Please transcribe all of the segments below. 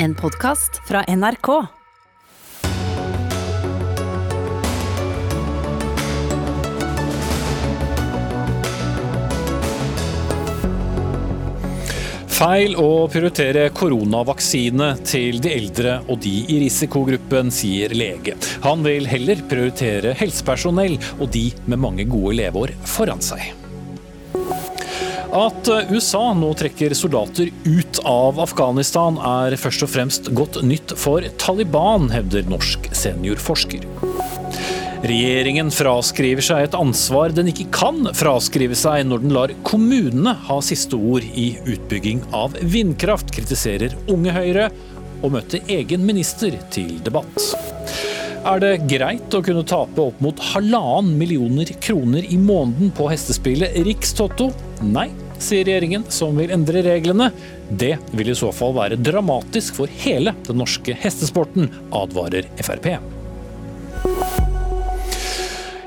En podkast fra NRK. Feil å prioritere koronavaksine til de eldre og de i risikogruppen, sier lege. Han vil heller prioritere helsepersonell og de med mange gode leveår foran seg. At USA nå trekker soldater ut av Afghanistan er først og fremst godt nytt for Taliban, hevder norsk seniorforsker. Regjeringen fraskriver seg et ansvar den ikke kan fraskrive seg når den lar kommunene ha siste ord i utbygging av vindkraft, kritiserer Unge Høyre og møter egen minister til debatt. Er det greit å kunne tape opp mot halvannen millioner kroner i måneden på hestespillet Rikstotto? Nei, sier regjeringen, som vil endre reglene. Det vil i så fall være dramatisk for hele den norske hestesporten, advarer Frp.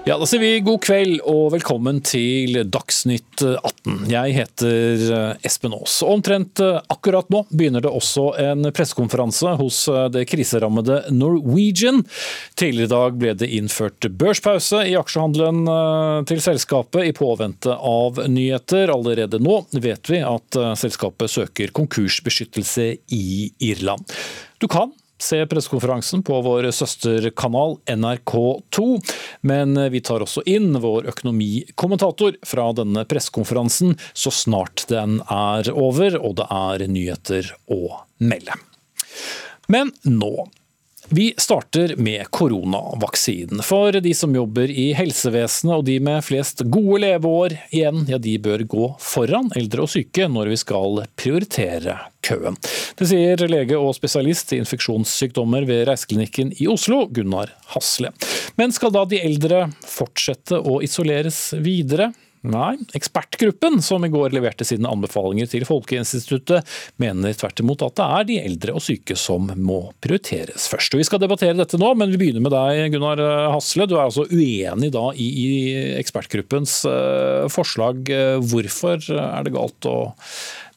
Ja, Da sier vi god kveld og velkommen til Dagsnytt 18. Jeg heter eh, Espen Aas. Omtrent eh, akkurat nå begynner det også en pressekonferanse hos eh, det kriserammede Norwegian. Tidligere i dag ble det innført børspause i aksjehandelen til selskapet i påvente av nyheter. Allerede nå vet vi at selskapet søker konkursbeskyttelse i Irland. Du kan Se pressekonferansen på vår søsterkanal NRK2. Men vi tar også inn vår økonomikommentator fra denne pressekonferansen så snart den er over og det er nyheter å melde. Men nå vi starter med koronavaksinen. For de som jobber i helsevesenet og de med flest gode leveår igjen, ja de bør gå foran eldre og syke når vi skal prioritere køen. Det sier lege og spesialist i infeksjonssykdommer ved Reiseklinikken i Oslo, Gunnar Hasle. Men skal da de eldre fortsette å isoleres videre? Nei, ekspertgruppen som i går leverte sine anbefalinger til Folkeinstituttet, mener tvert imot at det er de eldre og syke som må prioriteres først. Og Vi skal debattere dette nå, men vi begynner med deg, Gunnar Hasle. Du er altså uenig da i, ekspertgruppens uh, forslag. Hvorfor er det galt å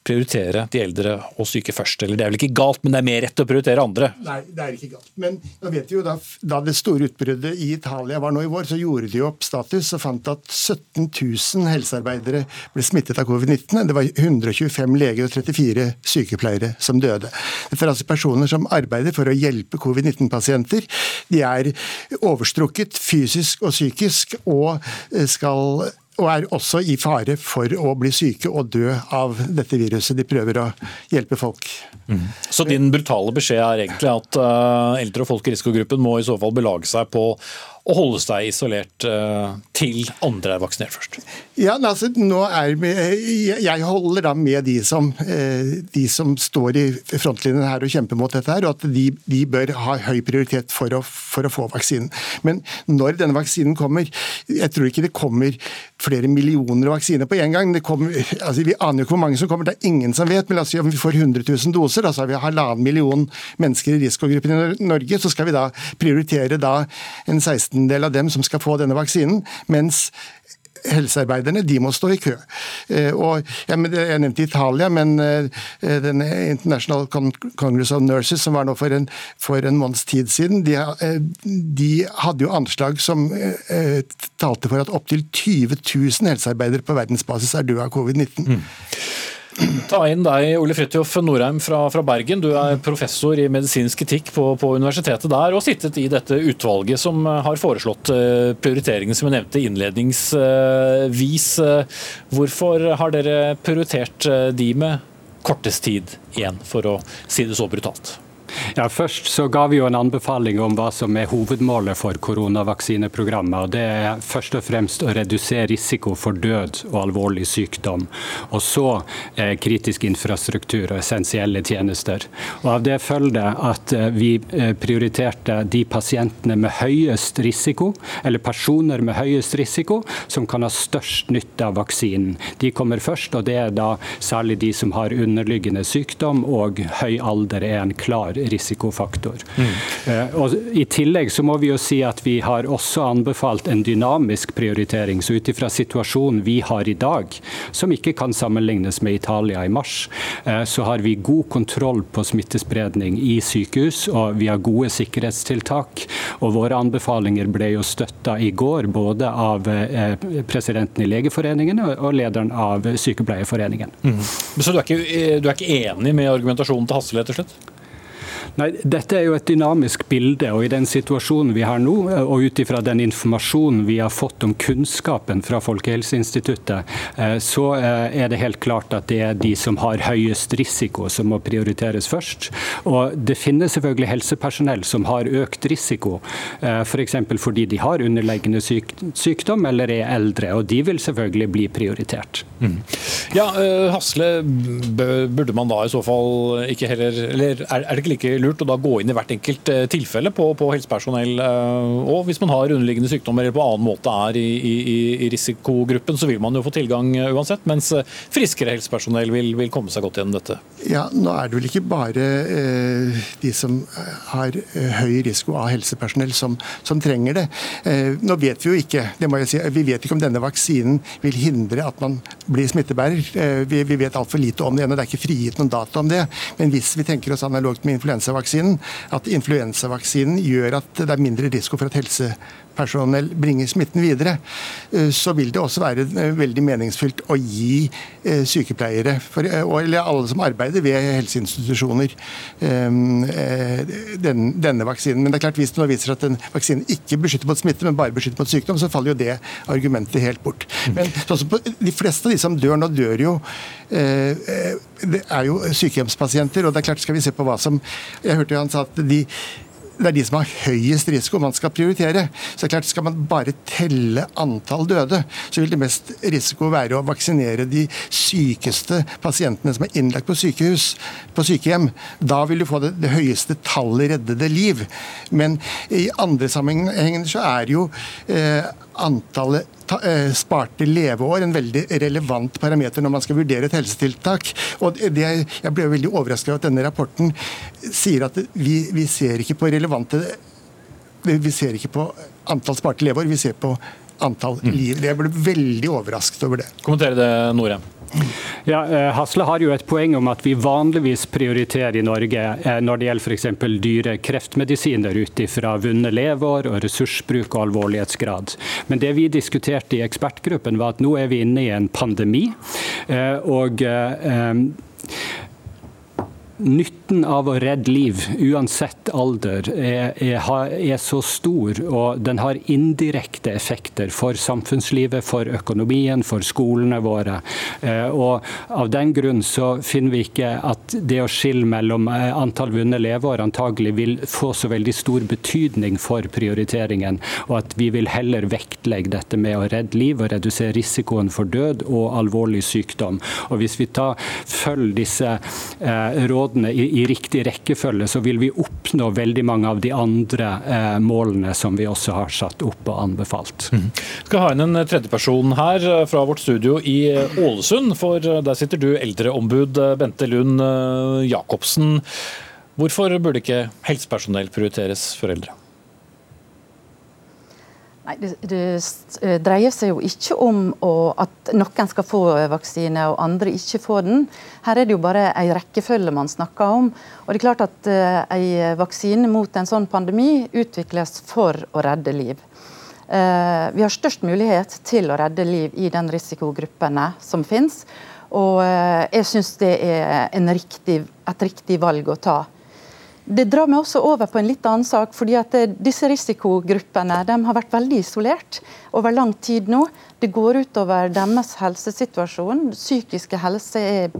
prioritere de eldre og syke først. Eller det er vel ikke galt, men det er mer rett å prioritere andre? Nei, det er ikke galt. Men da vet vi jo da, da det store utbruddet i Italia var nå i vår, så gjorde de opp status og fant at 17 000 helsearbeidere ble smittet av covid-19. Det var 125 leger og 34 sykepleiere som døde. Dette er altså personer som arbeider for å hjelpe covid-19-pasienter. De er overstrukket fysisk og psykisk og skal og er også i fare for å bli syke og dø av dette viruset. De prøver å hjelpe folk. Mm. Så din brutale beskjed er egentlig at uh, eldre og folk i risikogruppen må i så fall belage seg på å holde seg isolert uh, til andre er vaksinert først? Ja, altså, nå er Jeg holder da med de som, uh, de som står i frontlinjen her og kjemper mot dette, her, og at de, de bør ha høy prioritet for å, for å, få vaksinen. Men når denne vaksinen kommer Jeg tror ikke det kommer flere millioner vaksiner på en gang. Kommer, altså, vi aner jo ikke hvor mange som kommer, det er ingen som vet. Men altså, om vi får 100 000 doser, altså har vi halvannen million mennesker i risikogruppen i Norge, så skal vi da prioritere da en 16 del av dem som skal få denne vaksinen, mens helsearbeiderne de må stå i kø. Eh, og, jeg nevnte Italia, men uh, den International Congress of Nurses, som var nå for en, for en måneds tid siden, de, uh, de, hadde jo anslag som talte for at opptil 20 000 helsearbeidere på verdensbasis er døde av covid-19. Mm. Ta inn deg, Ole Fridtjof Norheim fra, fra, Bergen. Du er professor i medisinsk etikk på, på, universitetet der, og sittet i dette utvalget som har foreslått uh, prioriteringen som jeg nevnte innledningsvis. Uh, hvorfor har dere prioritert de med kortest tid igjen, for å si det så brutalt? Ja, Først så ga vi jo en anbefaling om hva som er hovedmålet for koronavaksineprogrammet. og Det er først og fremst å redusere risiko for død og alvorlig sykdom. Og så eh, kritisk infrastruktur og essensielle tjenester. Og Av det følger at eh, vi eh, prioriterte de pasientene med høyest risiko, eller personer med høyest risiko, som kan ha størst nytte av vaksinen. De kommer først, og det er da særlig de som har underliggende sykdom og høy alder er en klar risikofaktor. Mm. Og I tillegg så må vi jo si at vi har også anbefalt en dynamisk prioritering. Så ut ifra situasjonen vi har i dag, som ikke kan sammenlignes med Italia i mars, så har vi god kontroll på smittespredning i sykehus, og vi har gode sikkerhetstiltak. Og våre anbefalinger ble jo støtta i går, både av presidenten i Legeforeningen og lederen av Sykepleierforeningen. Mm. Så du er, ikke, du er ikke enig med argumentasjonen til Hassel, rett og slutt? Nei, Dette er jo et dynamisk bilde, og i den situasjonen vi har nå, og ut ifra den informasjonen vi har fått om kunnskapen fra Folkehelseinstituttet, eh, så eh, er det helt klart at det er de som har høyest risiko som må prioriteres først. Og Det finnes selvfølgelig helsepersonell som har økt risiko, f.eks. For fordi de har underliggende sykdom eller er eldre, og de vil selvfølgelig bli prioritert. Mm. Ja, Hasle, burde man da i så fall ikke heller Eller er det ikke like lurt å da gå inn i hvert enkelt eh, tilfelle på, på helsepersonell. Eh, og hvis man har underliggende sykdommer eller på annen måte er i, i, i risikogruppen, så vil man jo få tilgang eh, uansett. Mens friskere helsepersonell vil, vil, komme seg godt gjennom dette. Ja, Nå er det vel ikke bare eh, de som har høy risiko av helsepersonell som, som trenger det. Eh, nå vet vi jo ikke det må jeg si, vi vet ikke om denne vaksinen vil hindre at man blir smittebærer. Eh, vi, vi vet altfor lite om det ennå. Det er ikke frigitt noen data om det. Men hvis vi tenker oss analogt med influensa influensavaksinen, at influensavaksinen gjør at det er mindre risiko for at helsepersonell bringer smitten videre, eh, så vil det også være eh, veldig meningsfylt å gi eh, sykepleiere, for, eller alle som arbeider ved helseinstitusjoner, denne vaksinen. Men det er klart hvis det nå viser at en vaksine ikke beskytter mot smitte, men bare beskytter mot sykdom, så faller jo det argumentet helt bort. Men på, de fleste av de som dør nå, dør jo det er jo sykehjemspasienter, og det er klart skal vi se på hva som Jeg hørte jo han sa at de det er de som har høyest risiko man skal prioritere. Så det er klart, Skal man bare telle antall døde, så vil det mest risiko være å vaksinere de sykeste pasientene som er innlagt på sykehus, på sykehjem. Da vil du få det, det høyeste tallet reddede liv. Men i andre sammenhenger så er jo eh, antallet Eh, sparte leveår en veldig relevant parameter når man skal vurdere et helsetiltak. Og det, jeg ble veldig overrasket over at denne rapporten sier at vi, vi ser ikke på relevante Vi ser ikke på antall sparte leveår, vi ser på antall mm. liv. Jeg ble veldig overrasket over det. Kommentere det, Norheim. Ja, eh, Hasle har jo et poeng om at vi vanligvis prioriterer i Norge eh, når det gjelder f.eks. dyre kreftmedisiner ut ifra vunne leveår og ressursbruk og alvorlighetsgrad. Men det vi diskuterte i ekspertgruppen var at nå er vi inne i en pandemi. Eh, og Nytten av å redde liv, uansett alder, er, er, er, så stor, og den har indirekte effekter for samfunnslivet, for økonomien, for skolene våre. Eh, og Av den grunn så finner vi ikke at det å skille mellom eh, antall vunne leveår antagelig vil få så veldig stor betydning for prioriteringen, og at vi vil heller vektlegge dette med å redde liv og redusere risikoen for død og alvorlig sykdom. Og Hvis vi tar, følger disse eh, rådene rådene i, i, riktig rekkefølge, så vil vi oppnå veldig mange av de andre eh, målene som vi også har satt opp og anbefalt. Mm. skal ha inn en tredjeperson her eh, fra vårt studio i eh, Ålesund. For eh, der sitter du, eldreombud Bente Lund Jacobsen. Hvorfor burde ikke helsepersonell prioriteres for eldre? Nei, det, det, eh, dreier seg jo ikke om å, at noen skal få vaksine og andre ikke får den. Her er det jo bare en rekkefølge man snakker om. Og det er klart at uh, En vaksine mot en sånn pandemi utvikles for å redde liv. Uh, vi har størst mulighet til å redde liv i den risikogruppene som finnes. Og uh, jeg syns det er riktig, et riktig valg å ta. Det drar meg også over på en litt annen sak. fordi at eh, Disse risikogruppene de har vært veldig isolert over lang tid nå. Det går utover deres helsesituasjon. Psykiske helse er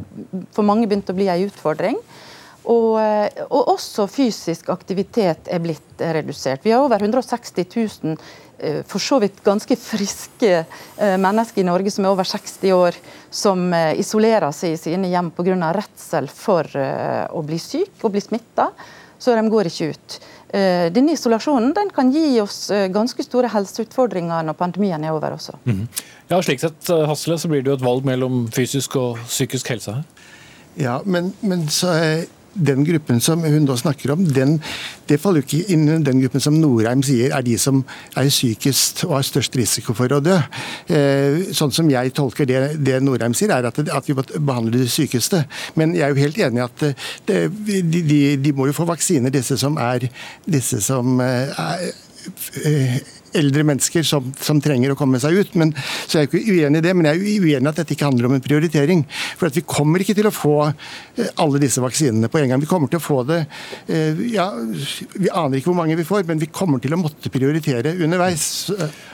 for mange begynt å bli en utfordring. Og, eh, og, også fysisk aktivitet er blitt redusert. Vi har over 160 000 eh, for så vidt ganske friske mennesker i Norge som er over 60 år, som isolerer seg i sine hjem pga. redsel for å bli syk og bli smitta så de går ikke ut. Eh, denne isolasjonen den kan gi oss eh, ganske store helseutfordringer når pandemien er over også. Mm. Ja, slik sett, Hassle, Hasle, så blir det jo et valg mellom fysisk og psykisk helse her? Ja, men, men så den gruppen som hun da snakker om, den, det faller jo ikke inn i den gruppen som Norheim sier er de som er sykest og har størst risiko for å dø. Eh, sånn som jeg tolker det, det Norheim sier, er at, at, vi behandle de sykeste. Men jeg er jo helt enig i at eh, det, de, de, de, må jo få vaksiner, disse som er, disse som er eldre mennesker som, som, trenger å komme seg ut. Men, så jeg er ikke uenig i det, men jeg er uenig i at dette ikke handler om en prioritering. For at vi kommer ikke til å få eh, alle disse vaksinene på en gang. Vi kommer til å få det eh, ja, Vi aner ikke hvor mange vi får, men vi kommer til å måtte prioritere underveis.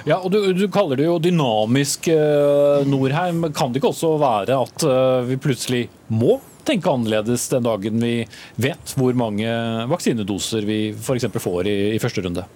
Ja, og Du, du kaller det jo dynamisk, eh, Norheim. Kan det ikke også være at vi plutselig må tenke annerledes den dagen vi vet hvor mange vaksinedoser vi f.eks. får i, i første runde?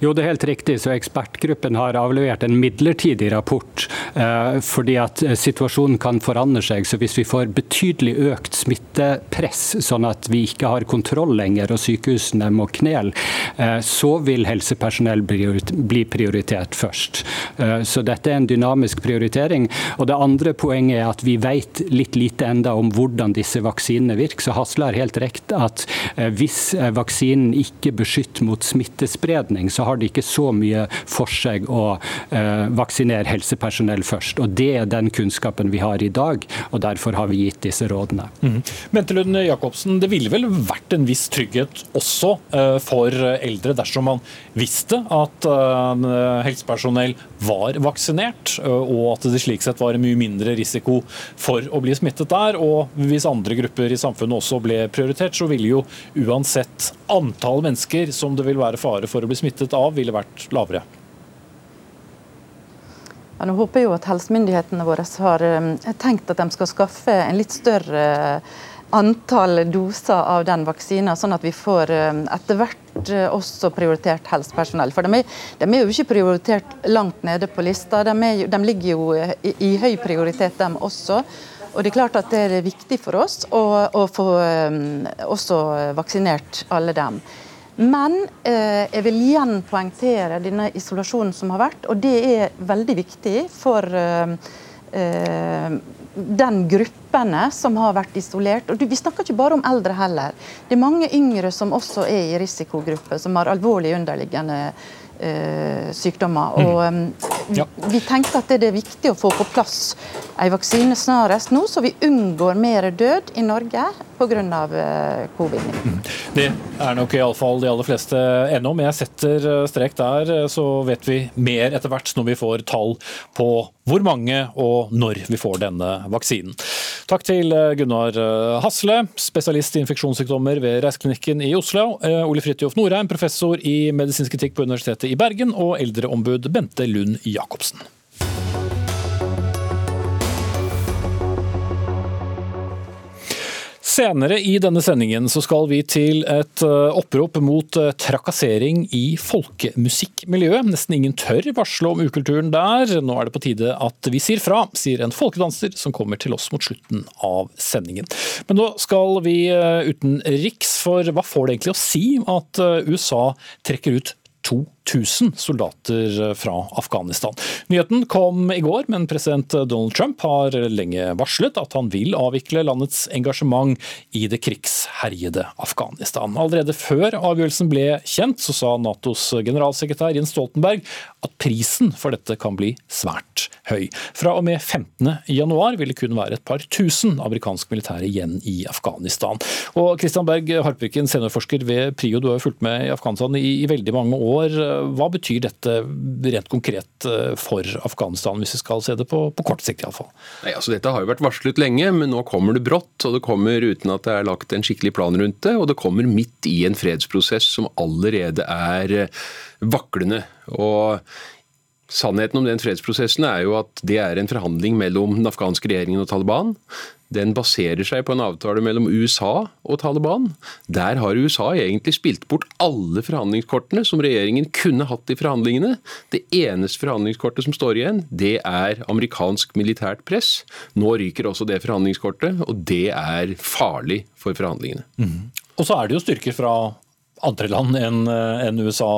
Jo, det er helt riktig. Så Ekspertgruppen har avlevert en midlertidig rapport eh, fordi at eh, situasjonen kan forandre seg. Så Hvis vi får betydelig økt smittepress, sånn at vi ikke har kontroll lenger og sykehusene må knele, eh, så vil helsepersonell bli prioritert først. Eh, så Dette er en dynamisk prioritering. Og Det andre poenget er at vi vet litt lite enda om hvordan disse vaksinene virker. Så Hasle har helt rekt at eh, hvis eh, vaksinen ikke beskytter mot smittespredning, så har det ikke så mye for seg å eh, vaksinere helsepersonell først. Og Det er den kunnskapen vi har i dag, og derfor har vi gitt disse rådene. Mm. Bente Jacobsen, det ville vel vært en viss trygghet også eh, for eldre dersom man visste at eh, helsepersonell var vaksinert, og at det slik sett var en mye mindre risiko for å bli smittet der. Og hvis andre grupper i samfunnet også ble prioritert, så ville jo uansett antall mennesker som det vil være fare for å bli smittet smittet av, ville vært lavere? Ja, nå håper jeg jo at helsemyndighetene våre har eh, tenkt at de skal skaffe en litt større eh, antall doser av den vaksinen, sånn at vi får eh, etter hvert også prioritert helsepersonell. For de er, de er, jo ikke prioritert langt nede på lista, de, er, de ligger jo i, i, høy prioritet, dem også. Og Det er klart at det er viktig for oss å, å få også vaksinert alle dem. Men eh, jeg vil igjen poengtere denne isolasjonen som har vært, og det er veldig viktig for eh, eh, den gruppene som har vært isolert. Og Vi snakker ikke bare om eldre heller. Det er mange yngre som også er i risikogrupper, som har alvorlig underliggende sykdommer. Mm. Og ja. vi, tenkte at det er viktig å få på plass en vaksine snarest nå, så vi unngår mer død i Norge pga. Uh, covid-19. Mm. Det er nok iallfall de aller fleste ennå, men jeg setter eh, strek der. Eh, så vet vi mer etter hvert når vi får tall på hvor mange og når vi får denne vaksinen. Takk til eh, Gunnar Hasle, spesialist i infeksjonssykdommer ved Reiseklinikken i Oslo. Ole Fridtjof Norheim, professor i medisinsk etikk på Universitetet i Bergen. Og eldreombud Bente Lund Jacobsen. Senere i denne sendingen så skal vi til et eh, opprop mot eh, trakassering i folkemusikkmiljøet. Nesten ingen tør varsle om ukulturen der. Nå er det på tide at vi sier fra, sier en folkedanser som kommer til oss mot slutten av sendingen. Men nå skal vi eh, utenriks, for hva får det egentlig å si at USA trekker ut 2000 soldater fra Afghanistan. Nyheten kom i går, men president Donald Trump har lenge varslet at han vil avvikle landets engasjement i det krigsherjede Afghanistan. Allerede før avgjørelsen ble kjent, så sa Natos generalsekretær Jens Stoltenberg at prisen for dette kan bli svært høy. Fra og med 15.1 vil det kun være et par tusen amerikansk militære igjen i Afghanistan. Og Christian Berg Harpviken, seniorforsker ved PRIO, du har jo fulgt med i Afghanistan i veldig mange år. Hva betyr dette rent konkret eh, for Afghanistan, hvis vi skal se det på, på kort sikt iallfall? Altså, dette har jo vært varslet lenge, men nå kommer det brått. Og det kommer uten at det er lagt en skikkelig plan rundt det. Og det kommer midt i en fredsprosess som allerede er eh, vaklende. Og Sannheten om den fredsprosessen er jo at det er en forhandling mellom den afghanske regjeringen og Taliban. Den baserer seg på en avtale mellom USA og Taliban. Der har USA egentlig spilt bort alle forhandlingskortene som regjeringen kunne hatt i forhandlingene. Det eneste forhandlingskortet som står igjen, det er amerikansk militært press. Nå ryker også det forhandlingskortet, og det er farlig for forhandlingene. Mm. Og så er det jo styrker fra andre land enn USA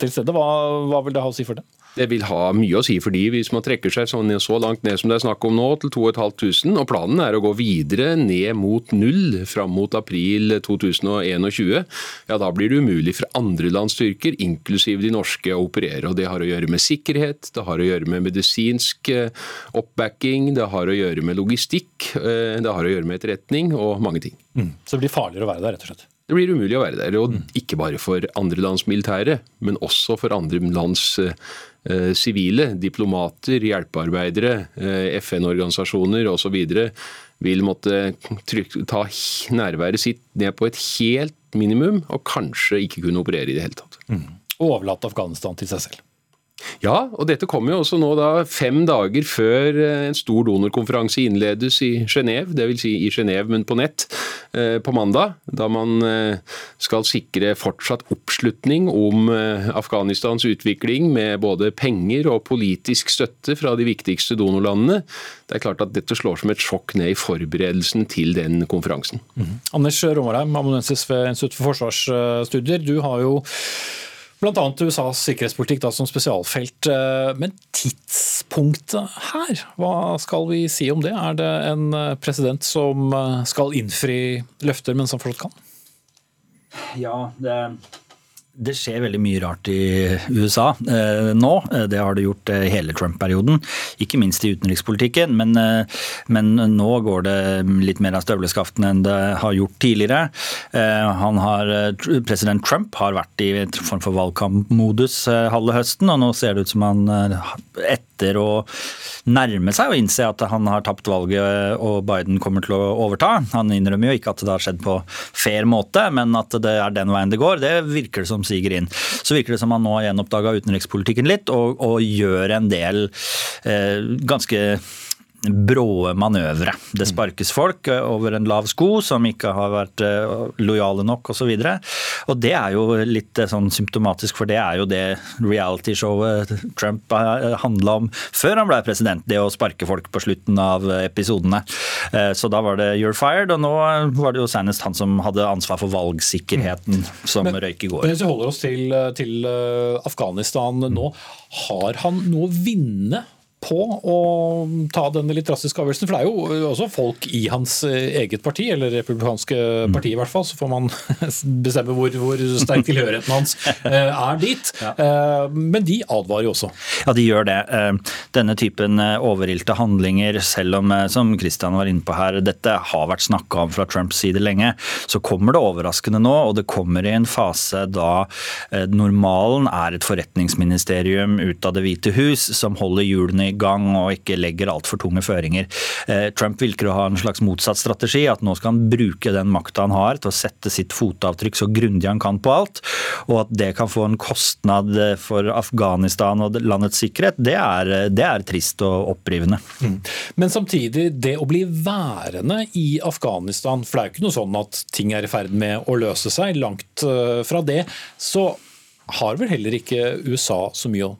til stede. Hva, hva vil det ha å si for det? Det vil ha mye å si for de hvis man trekker seg sånn, så langt ned som det er snakk om nå, til 2500. Og planen er å gå videre ned mot null fram mot april 2021. Ja, Da blir det umulig for andre lands styrker, inklusiv de norske, å operere. og Det har å gjøre med sikkerhet, det har å gjøre med medisinsk eh, oppbacking, det har å gjøre med logistikk, eh, det har å gjøre med etterretning og mange ting. Mm. Så det blir farligere å være der, rett og slett? Det blir umulig å være der. Og ikke bare for andre lands militære, men også for andre lands eh, sivile. diplomater, hjelpearbeidere, eh, FN-organisasjoner osv. vil måtte trykke, ta nærværet sitt ned på et helt minimum, og kanskje ikke kunne operere i det hele tatt. Mm. Og overlate Afghanistan til seg selv. Ja, og dette kommer jo også nå da fem dager før eh, en stor donorkonferanse innledes i Genéve, dvs. Si i Genéve, men på nett, eh, på mandag. Da man eh, skal sikre fortsatt oppslutning om Afghanistans utvikling med både penger og politisk støtte fra de viktigste donorlandene. Det er klart at dette slår som et sjokk ned i forberedelsen til den konferansen. Mm. Anders Romarheim, amanuensis ved Institutt for forsvarsstudier. Du har jo Bl.a. USAs sikkerhetspolitikk da, som spesialfelt. Eh, men tidspunktet her, hva skal vi si om det? Er det en eh, president som eh, skal innfri løfter mens han fortsatt kan? Ja, det det skjer veldig mye rart i USA eh, nå. Eh, det har det gjort eh, hele Trump-perioden. Ikke minst i utenrikspolitikken, men, eh, men, nå går det litt mer av støvleskaftene enn det har gjort tidligere. Eh, har, president Trump har vært i en form for valgkampmodus halve høsten, og nå ser det ut som han etter å nærme seg og innse at han har tapt valget og Biden kommer til å overta. Han innrømmer jo ikke at det har skjedd på fair måte, men at det er den veien det går, det virker det som siger inn. Så virker det som han nå har gjenoppdaga utenrikspolitikken litt og, og, gjør en del eh, ganske bråe manøvre. Det sparkes folk eh, over en lav sko som ikke har vært eh, lojale nok osv. Og, så og det er jo litt eh, sånn symptomatisk, for det er jo det realityshowet Trump handla om før han ble president. Det å sparke folk på slutten av episodene. Så da var det 'you're fired', og nå var det jo senest han som hadde ansvar for valgsikkerheten som men, røyk i går. Men hvis vi holder oss til, til Afghanistan nå, har han noe å vinne på å ta denne litt drastiske avgjørelsen? For det er jo også folk i hans eget parti, eller republikanske parti i hvert fall, så får man bestemme hvor, hvor sterk tilhørigheten hans eh, er dit. Eh, men de advarer jo også. Ja, de gjør det. Eh, denne typen overilte handlinger, selv om som Christian var inne på her, dette har vært snakka om fra Trumps side lenge, så kommer det overraskende nå, og det kommer i en fase da normalen er et forretningsministerium ut av Det hvite hus som holder hjulene i gang og ikke legger altfor tunge føringer. Eh, Trump virker å ha en slags motsatt strategi, at nå skal han bruke den makta han har til å sette sitt fotavtrykk så grundig han kan på alt, og at det kan få en kostnad for Afghanistan og landets sikkerhet, det er, det er trist og opprivende. Mm. Men samtidig, det å bli værende i Afghanistan, for det er jo ikke noe sånn at ting er i ferd med å løse seg, langt eh, fra det, så har vel heller ikke USA så mye å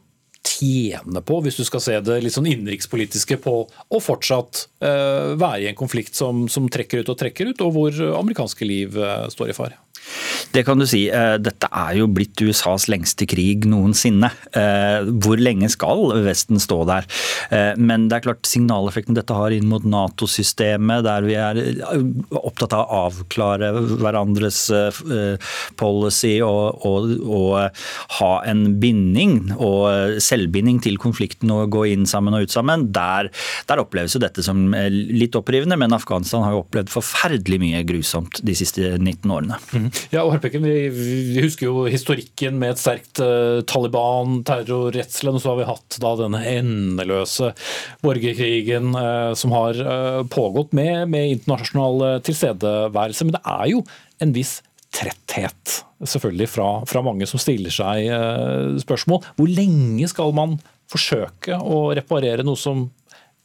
tjene på, hvis du skal se det litt sånn innenrikspolitiske, på å fortsatt eh, være i en konflikt som, som, trekker ut og trekker ut, og hvor amerikanske liv eh, står i fare? Det kan du si. Eh, dette er jo blitt USAs lengste krig noensinne. Eh, hvor lenge skal Vesten stå der? Eh, men det er klart signaleffekten dette har inn mot Nato-systemet, der vi er opptatt av å avklare hverandres policy og, og, og, ha en binding og selvbinding til konflikten og gå inn sammen og ut sammen, der, der oppleves jo dette som litt opprivende. Men Afghanistan har jo opplevd forferdelig mye grusomt de siste 19 årene. Mm. Ja, og Harpekken, vi, vi, husker jo historikken med et sterkt uh, Taliban, terrorredselen, og så har vi hatt da denne endeløse borgerkrigen uh, som har uh, pågått med, med internasjonal tilstedeværelse. Men det er jo en viss tretthet selvfølgelig fra, fra mange som stiller seg spørsmål. Hvor lenge skal man forsøke å reparere noe som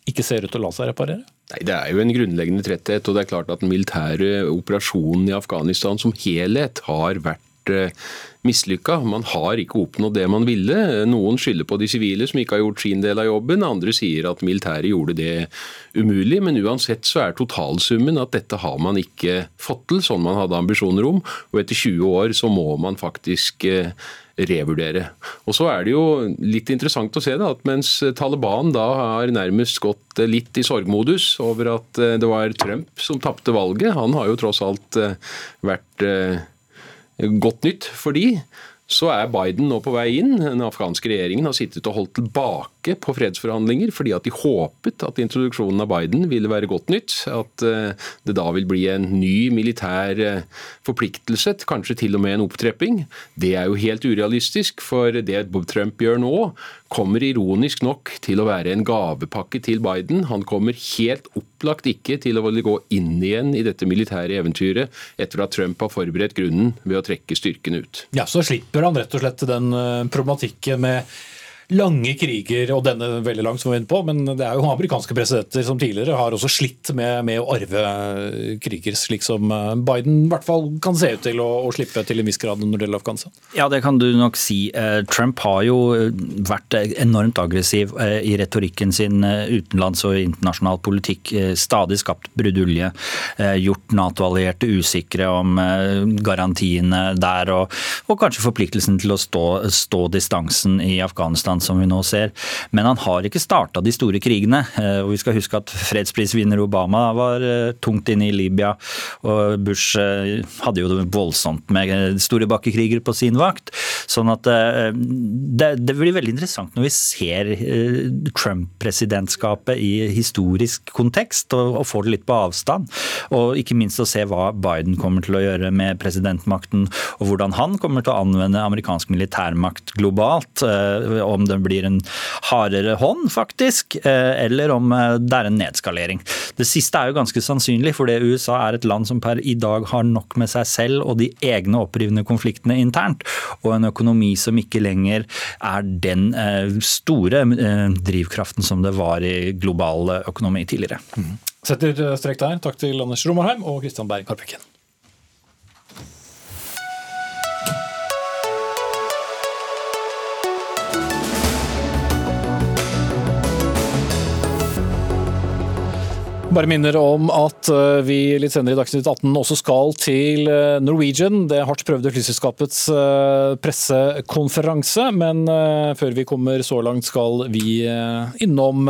ikke ser ut til å la seg reparere? Nei, Det er jo en grunnleggende tretthet. og det er klart at Den militære operasjonen i Afghanistan som helhet har vært vært mislykka. Man har ikke oppnådd det man ville. Noen skylder på de sivile som ikke har gjort sin del av jobben, andre sier at militæret gjorde det umulig. Men uansett så er totalsummen at dette har man ikke fått til, sånn man hadde ambisjoner om. Og etter 20 år så må man faktisk eh, revurdere. Og så er det jo litt interessant å se da, at mens Taliban da har nærmest gått litt i sorgmodus over at eh, det var Trump som tapte valget, han har jo tross alt eh, vært godt nytt for de, så er Biden nå på vei inn. Den afghanske regjeringen har sittet og holdt tilbake på fredsforhandlinger fordi at de håpet at introduksjonen av Biden ville være godt nytt. At eh, det da vil bli en ny militær eh, forpliktelse, kanskje til og med en opptrepping. Det er jo helt urealistisk, for det Trump gjør nå, kommer ironisk nok til å være en gavepakke til Biden. Han kommer helt opplagt ikke til å gå inn igjen i dette militære eventyret etter at Trump har forberedt grunnen ved å trekke styrkene ut. Ja, Så slipper han rett og slett den eh, problematikken med lange kriger, og denne veldig lang, som vi er inne på. Men det er jo amerikanske presidenter som tidligere har også slitt med, med å arve kriger, slik som eh, Biden i hvert fall kan se ut til å, å slippe til en viss grad når det gjelder Afghanistan. Ja, det kan du nok si. Eh, Trump har jo eh, vært enormt aggressiv i retorikken sin utenlands og internasjonal politikk. Stadig skapt brudulje, gjort Nato-allierte usikre om garantiene der, og, og kanskje forpliktelsen til å stå, stå distansen i Afghanistan som vi nå ser. Men han har ikke starta de store krigene. Eh, og Vi skal huske at fredsprisvinner Obama var eh, tungt inne i Libya. Og Bush eh, hadde jo det voldsomt med store bakkekriger på sin vakt. Sånn at det, blir veldig interessant når vi ser Trump-presidentskapet i historisk kontekst, og får det litt på avstand. Og ikke minst å se hva Biden kommer til å gjøre med presidentmakten, og hvordan han kommer til å anvende amerikansk militærmakt globalt. Om det blir en hardere hånd, faktisk, eh, eller om eh, det er en nedskalering. Det siste er jo ganske sannsynlig, fordi USA er et land som per i dag har nok med seg selv og de egne opprivende konfliktene internt, og en økonomi som ikke lenger er den eh, store drivkraften som det var i global økonomi tidligere. Mm. Setter strek der. Takk til Anders Romarheim og Kristian Berg Harpekken. Bare minner om at eh, vi litt senere i Dagsnytt 18 også skal til eh, Norwegian, det hardt prøvde flyselskapets eh, pressekonferanse. Men før vi kommer så langt, skal vi innom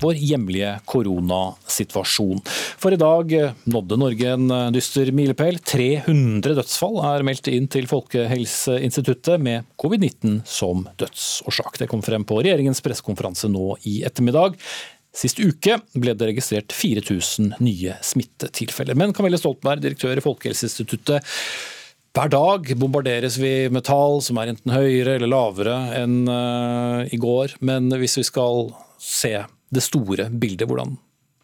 vår hjemlige koronasituasjon. For i dag nådde Norge en dyster milepæl. 300 dødsfall er meldt inn til Folkehelseinstituttet med covid-19 som dødsårsak. Det kom frem på regjeringens pressekonferanse nå i ettermiddag. Sist uke ble det registrert 4000 nye smittetilfeller. Men Camille Stoltenberg, direktør i Folkehelseinstituttet. Hver dag bombarderes vi med tall som er enten høyere eller lavere enn uh, i går. Men hvis vi skal se det store bildet, hvordan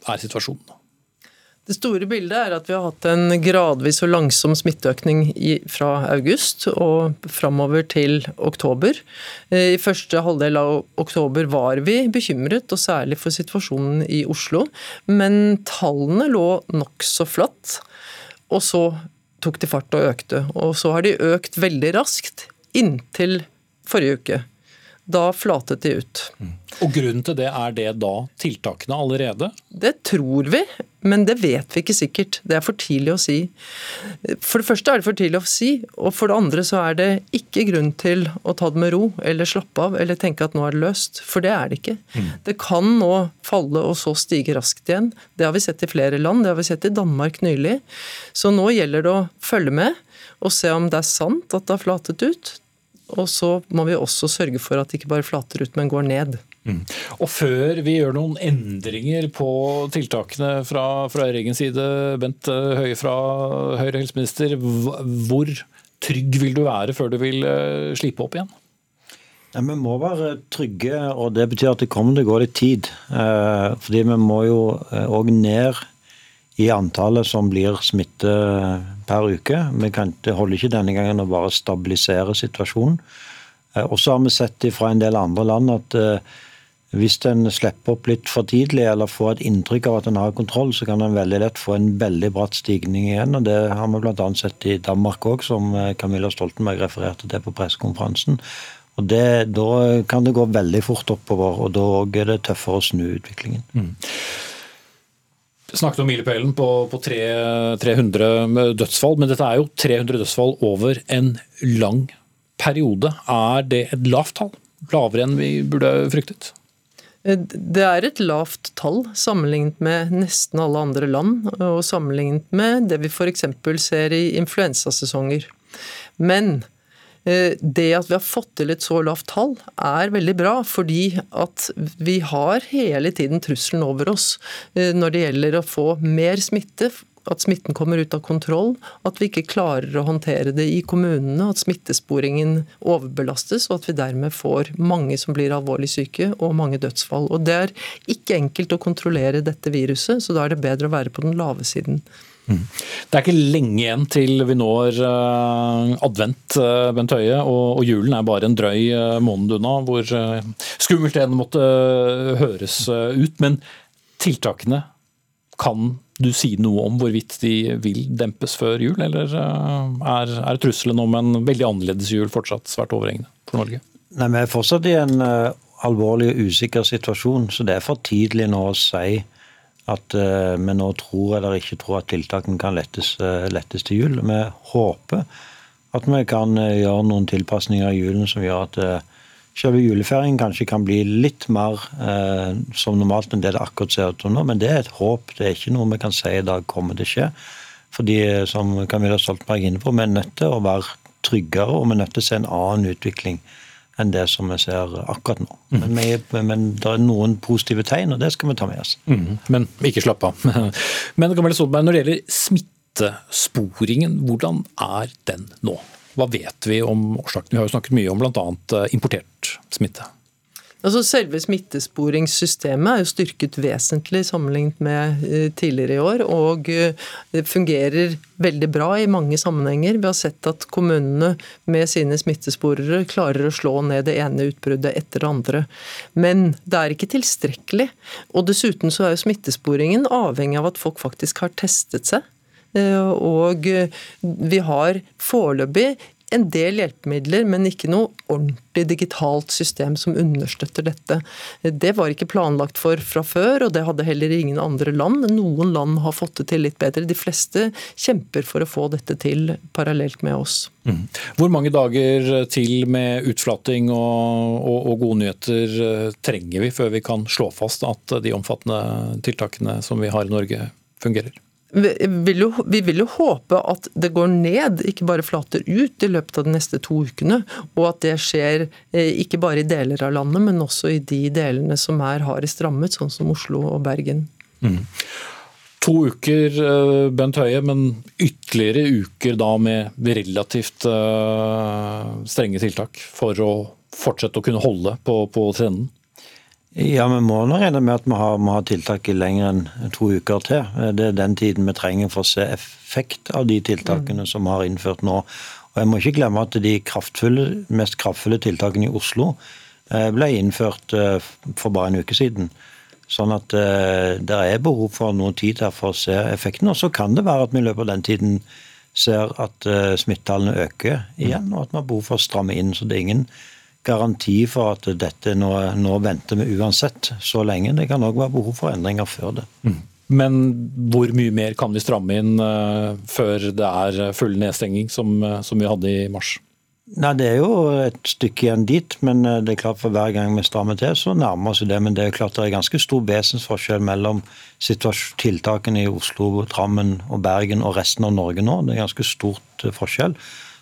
er situasjonen? Det store bildet er at vi har hatt en gradvis og langsom smitteøkning fra august og framover til oktober. Eh, I første halvdel av oktober var vi bekymret, og særlig for situasjonen i Oslo. Men tallene lå nokså flatt, og så tok de fart og økte. Og så har de økt veldig raskt inntil forrige uke. Da flatet de ut. Mm. Og Grunnen til det, er det da tiltakene allerede? Det tror vi, men det vet vi ikke sikkert. Det er for tidlig å si. For det første er det for tidlig å si, og for det andre så er det ikke grunn til å ta det med ro eller slappe av eller tenke at nå er det løst, for det er det ikke. Mm. Det kan nå falle og så stige raskt igjen. Det har vi sett i flere land, det har vi sett i Danmark nylig. Så nå gjelder det å følge med og se om det er sant at det har flatet ut. Og så må vi også sørge for at det ikke bare flater ut, men går ned. Mm. Og Før vi gjør noen endringer på tiltakene fra, fra regjeringens side, Bent Høie fra Høyre helseminister, hvor trygg vil du være før du vil slipe slippe opp igjen? Ja, vi må være trygge, og det betyr at det kommer til å gå litt tid. Eh, fordi vi må jo òg eh, ned i antallet som blir smitte per uke. Vi kan, det holder ikke denne gangen å bare stabilisere situasjonen. Eh, og så har vi sett fra en del andre land at eh, hvis en slipper opp litt for tidlig eller får et inntrykk av at en har kontroll, så kan en veldig lett få en veldig bratt stigning igjen. og Det har vi bl.a. sett i Danmark òg, som eh, Camilla Stoltenberg refererte til på pressekonferansen. Og det, Da kan det gå veldig fort oppover, og da er det tøffere å snu utviklingen. Mm. snakket om milepælen på, på 300 dødsfall, men dette er jo 300 dødsfall over en lang periode. Er det et lavt tall? Lavere enn vi burde fryktet? Eh, det er et lavt tall sammenlignet med nesten alle andre land, og sammenlignet med det vi f.eks. ser i influensasesonger. Men eh, det at vi har fått til et så lavt tall, er veldig bra. Fordi at vi har hele tiden trusselen over oss eh, når det gjelder å få mer smitte at smitten kommer ut av kontroll, at vi ikke klarer å håndtere det i kommunene, at smittesporingen overbelastes, og at vi dermed får mange som blir alvorlig syke og mange dødsfall. Og Det er ikke enkelt å kontrollere dette viruset, så da er det bedre å være på den lave siden. Mm. Det er ikke lenge igjen til vi når uh, advent, uh, Bent Høie, og, julen er bare en drøy uh, måned unna, hvor skummelt det enn måtte høres ut. Men tiltakene kan du si noe om hvorvidt de vil dempes før jul, eller eh, er, er trusselen om en veldig annerledes jul fortsatt svært overhengende for Norge? Nei, Vi er fortsatt i en uh, alvorlig og usikker situasjon, så det er for tidlig nå å si at uh, vi nå tror eller ikke tror at tiltakene kan lettes, uh, lettes til jul. Vi håper at vi kan gjøre noen tilpasninger i julen som gjør at selve julefeiringen kanskje kan bli litt mer eh, som normalt enn det det akkurat ser ut som nå. Men det er et håp. Det er ikke noe vi kan si i dag kommer til å skje. Fordi som Camilla Stoltenberg er inne på, vi er nødt til å være tryggere og vi er nødt til å se en annen utvikling enn det som vi ser akkurat nå. Mm. Men, vi, men, det er noen positive tegn, og det skal vi ta med oss. Mm. Men ikke slapp av. Men Camilla Stoltenberg, når det gjelder smittesporingen, hvordan er den nå? Hva vet vi om årsaken? Vi har jo snakket mye om bl.a. Eh, importert smitte. Altså Selve smittesporingssystemet er jo styrket vesentlig sammenlignet med eh, tidligere i år, og eh, det fungerer veldig bra i mange sammenhenger. Vi har sett at kommunene med sine smittesporere klarer å slå ned det ene utbruddet etter det andre. Men det er ikke tilstrekkelig. Og dessuten så er jo smittesporingen avhengig av at folk faktisk har testet seg. Eh, og vi har foreløpig en del hjelpemidler, men ikke noe ordentlig digitalt system som understøtter dette. Det var ikke planlagt for fra før, og det hadde heller ingen andre land. Noen land har fått det til litt bedre. De fleste kjemper for å få dette til parallelt med oss. Mm. Hvor mange dager til med utflating og, og, og gode nyheter eh, trenger vi før vi kan slå fast at de omfattende tiltakene som vi har i Norge, fungerer? Vi vil, jo, vi vil, jo, håpe at det går ned, ikke bare flater ut i løpet av de neste to ukene. Og at det skjer eh, ikke bare i deler av landet, men også i de delene som er hardest rammet, sånn som Oslo og Bergen. Mm. To uker, eh, Bent Høie, men ytterligere uker da med relativt eh, strenge tiltak for å fortsette å kunne holde på, på trenden? Ja, Vi må nå regne med at vi har, må ha tiltak i lenger enn to uker til. Det er den tiden vi trenger for å se effekt av de tiltakene mm. som vi har innført nå. Og Jeg må ikke glemme at de kraftfulle, mest kraftfulle tiltakene i Oslo eh, ble innført eh, for bare en uke siden. Sånn at eh, det er behov for noe tid her for å se effekten. Og så kan det være at vi i løpet av den tiden ser at smittetallene øker igjen, og at vi har behov for å stramme inn. Så det er ingen garanti for at dette nå, nå venter vi uansett så lenge. Det kan òg være behov for endringer før det. Mm. Men hvor mye mer kan vi stramme inn uh, før det er full nedstenging, som, uh, som, vi hadde i mars? Nei, Det er jo et stykke igjen dit, men uh, det er klart for hver gang vi strammer til, så nærmer vi oss det. Men det er klart det er ganske stor vesensforskjell mellom tiltakene i Oslo, Drammen og Bergen og resten av Norge nå. Det er ganske stort forskjell.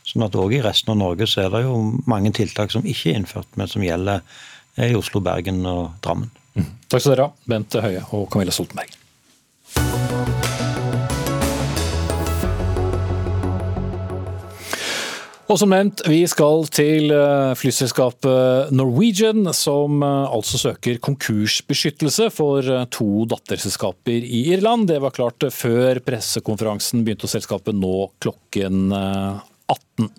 Sånn at òg i resten av Norge så er det jo mange tiltak som ikke er innført, men som gjelder i Oslo, Bergen og Drammen. Mm. Takk skal dere ha, Bent Høie og Camilla Stoltenberg. Og som nevnt, vi skal til eh, flyselskapet Norwegian, som eh, altså søker konkursbeskyttelse for eh, to datterselskaper i Irland. Det var klart før pressekonferansen begynte, og selskapet nå klokken 18.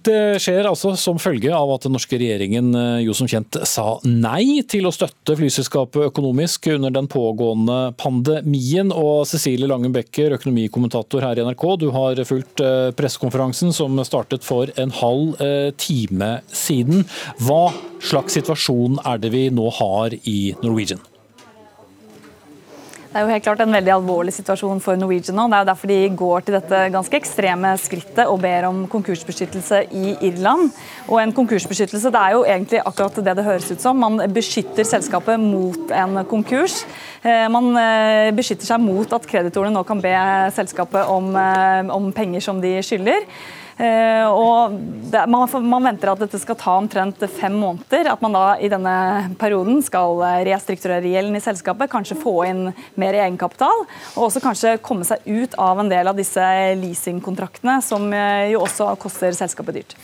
Det skjer altså som følge av at den norske regjeringen eh, jo som kjent sa nei til å støtte flyselskapet økonomisk under den pågående pandemien. Og Cecilie Langen Becker, økonomikommentator her i NRK, du har fulgt eh, pressekonferansen som startet for en halv eh, time siden. Hva slags situasjon er det vi nå har i Norwegian? Det er jo helt klart en veldig alvorlig situasjon for Norwegian nå. Det er jo derfor de går til dette ganske ekstreme skrittet og ber om konkursbeskyttelse i Irland. Og en konkursbeskyttelse det er jo egentlig akkurat det det høres ut som. Man beskytter selskapet mot en konkurs. Eh, man eh, beskytter seg mot at kreditorene nå kan be selskapet om, eh, om penger som de skylder. Eh, og man, venter at dette skal ta omtrent fem måneder. At man da i denne perioden skal eh, restrukturere gjelden i selskapet, kanskje få inn mer egenkapital. Og også kanskje komme seg ut av en del av disse leasingkontraktene, som eh, jo også koster selskapet dyrt.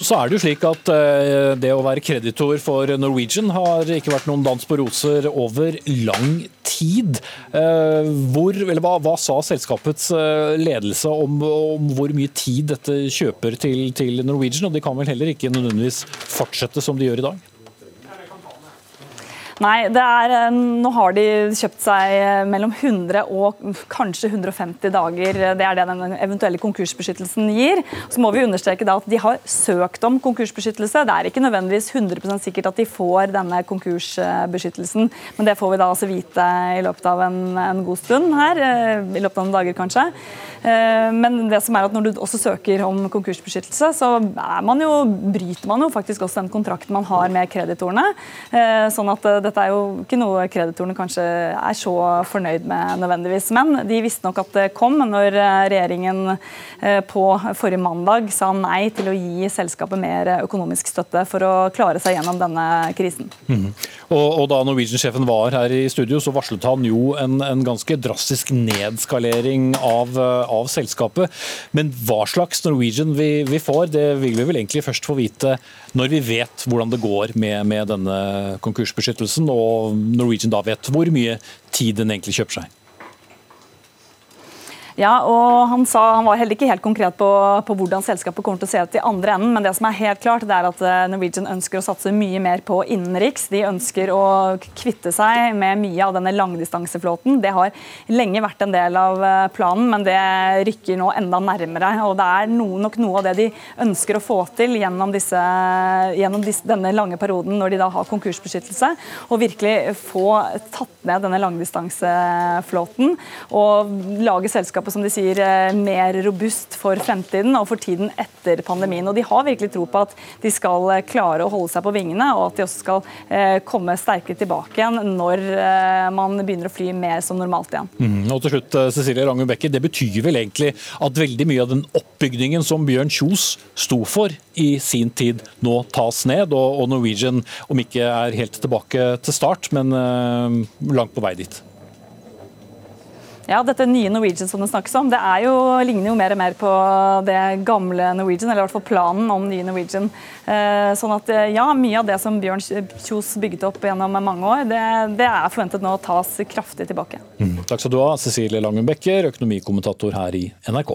Så er det jo slik at eh, det å være kreditor for Norwegian har ikke vært noen dans på roser over lang tid. Eh, hvor, hva, hva, sa selskapets eh, ledelse om, om, hvor mye tid dette kjøper til, til Norwegian? Og de kan vel heller ikke nødvendigvis fortsette som de gjør i dag? Nei, er, eh, nå har de kjøpt seg eh, mellom 100 og kanskje 150 dager. Det er det den eventuelle konkursbeskyttelsen gir. Så må vi understreke da at de har søkt om konkursbeskyttelse. Det er ikke nødvendigvis 100% sikkert at de får denne konkursbeskyttelsen, men det får vi da altså vite i løpet av en, en god stund her. Eh, I løpet av noen dager, kanskje. Men det som er at når du også søker om konkursbeskyttelse, så man jo, bryter man jo faktisk også den kontrakten man har med kreditorene. Sånn at dette er jo ikke noe kreditorene kanskje er så fornøyd med nødvendigvis. Men de visste nok at det kom når eh, regjeringen eh, på forrige mandag sa nei til å gi selskapet mer økonomisk støtte for å klare seg gjennom denne krisen. Mm. Og, og, Da Norwegian-sjefen var her i studio, så varslet han jo en, en ganske drastisk nedskalering av, eh, av, selskapet. Men hva slags Norwegian vi, vi, får, det vil vi vel egentlig først få vite når vi vet hvordan det går med, med denne konkursbeskyttelsen og Norwegian da vet hvor mye tid den egentlig kjøper seg? Ja, og han, sa, han var heller ikke helt konkret på, på, hvordan selskapet kommer til å se ut i andre enden, men det som er helt klart, det er at eh, Norwegian ønsker å satse mye mer på innenriks. De ønsker å kvitte seg med mye av denne langdistanseflåten. Det har lenge vært en del av eh, planen, men det rykker nå enda nærmere. Og det er noe, nok noe av det de ønsker å få til gjennom, disse, gjennom disse, denne lange perioden, når de da har konkursbeskyttelse, og virkelig få tatt ned denne langdistanseflåten og lage selskapet som de sier, eh, mer robust for fremtiden og for tiden etter pandemien. Og De har virkelig tro på at de skal eh, klare å holde seg på vingene, og at de også skal eh, komme sterkere tilbake igjen når man begynner å fly mer som normalt igjen. Mm, og til slutt, Cecilie Rangum Becker, Det betyr vel egentlig at veldig mye av den oppbygningen som Bjørn Kjos sto for i sin tid, nå tas ned, og Norwegian om ikke er helt tilbake til start, men langt på vei dit? Ja, dette nye Norwegian som det snakkes om, det jo, ligner jo mer og mer på det gamle Norwegian, eller i hvert fall planen om nye Norwegian. Eh, sånn at eh, ja, mye av det som Bjørn Kjos bygget opp gjennom mange år, det, det er forventet nå å tas kraftig tilbake. Mm. Takk skal du ha, Cecilie Langen Becker, økonomikommentator her i NRK.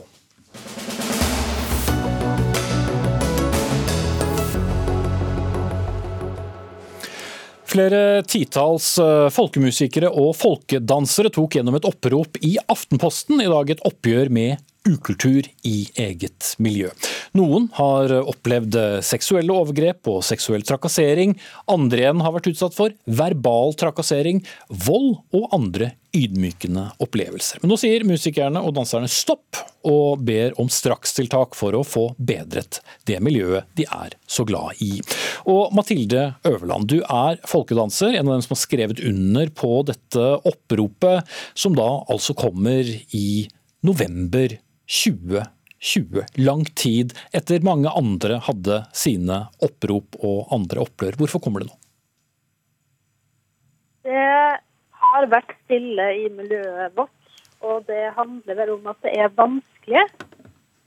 Flere titalls eh, folkemusikere og folkedansere tok gjennom et opprop i Aftenposten i dag et oppgjør med ukultur i eget miljø. Noen har opplevd seksuelle overgrep og seksuell trakassering. Andre igjen har vært utsatt for verbal trakassering, vold og andre ydmykende opplevelser. Men nå sier musikerne og danserne stopp, og ber om strakstiltak for å få bedret det miljøet de er så glad i. Og Mathilde Øverland, du er folkedanser, en av dem som har skrevet under på dette oppropet, som da altså kommer i november 2020. Lang tid etter mange andre hadde sine opprop og andre opprør. Hvorfor kommer det nå? Det har vært stille i miljøet vårt. Og det handler vel om at det er vanskelig,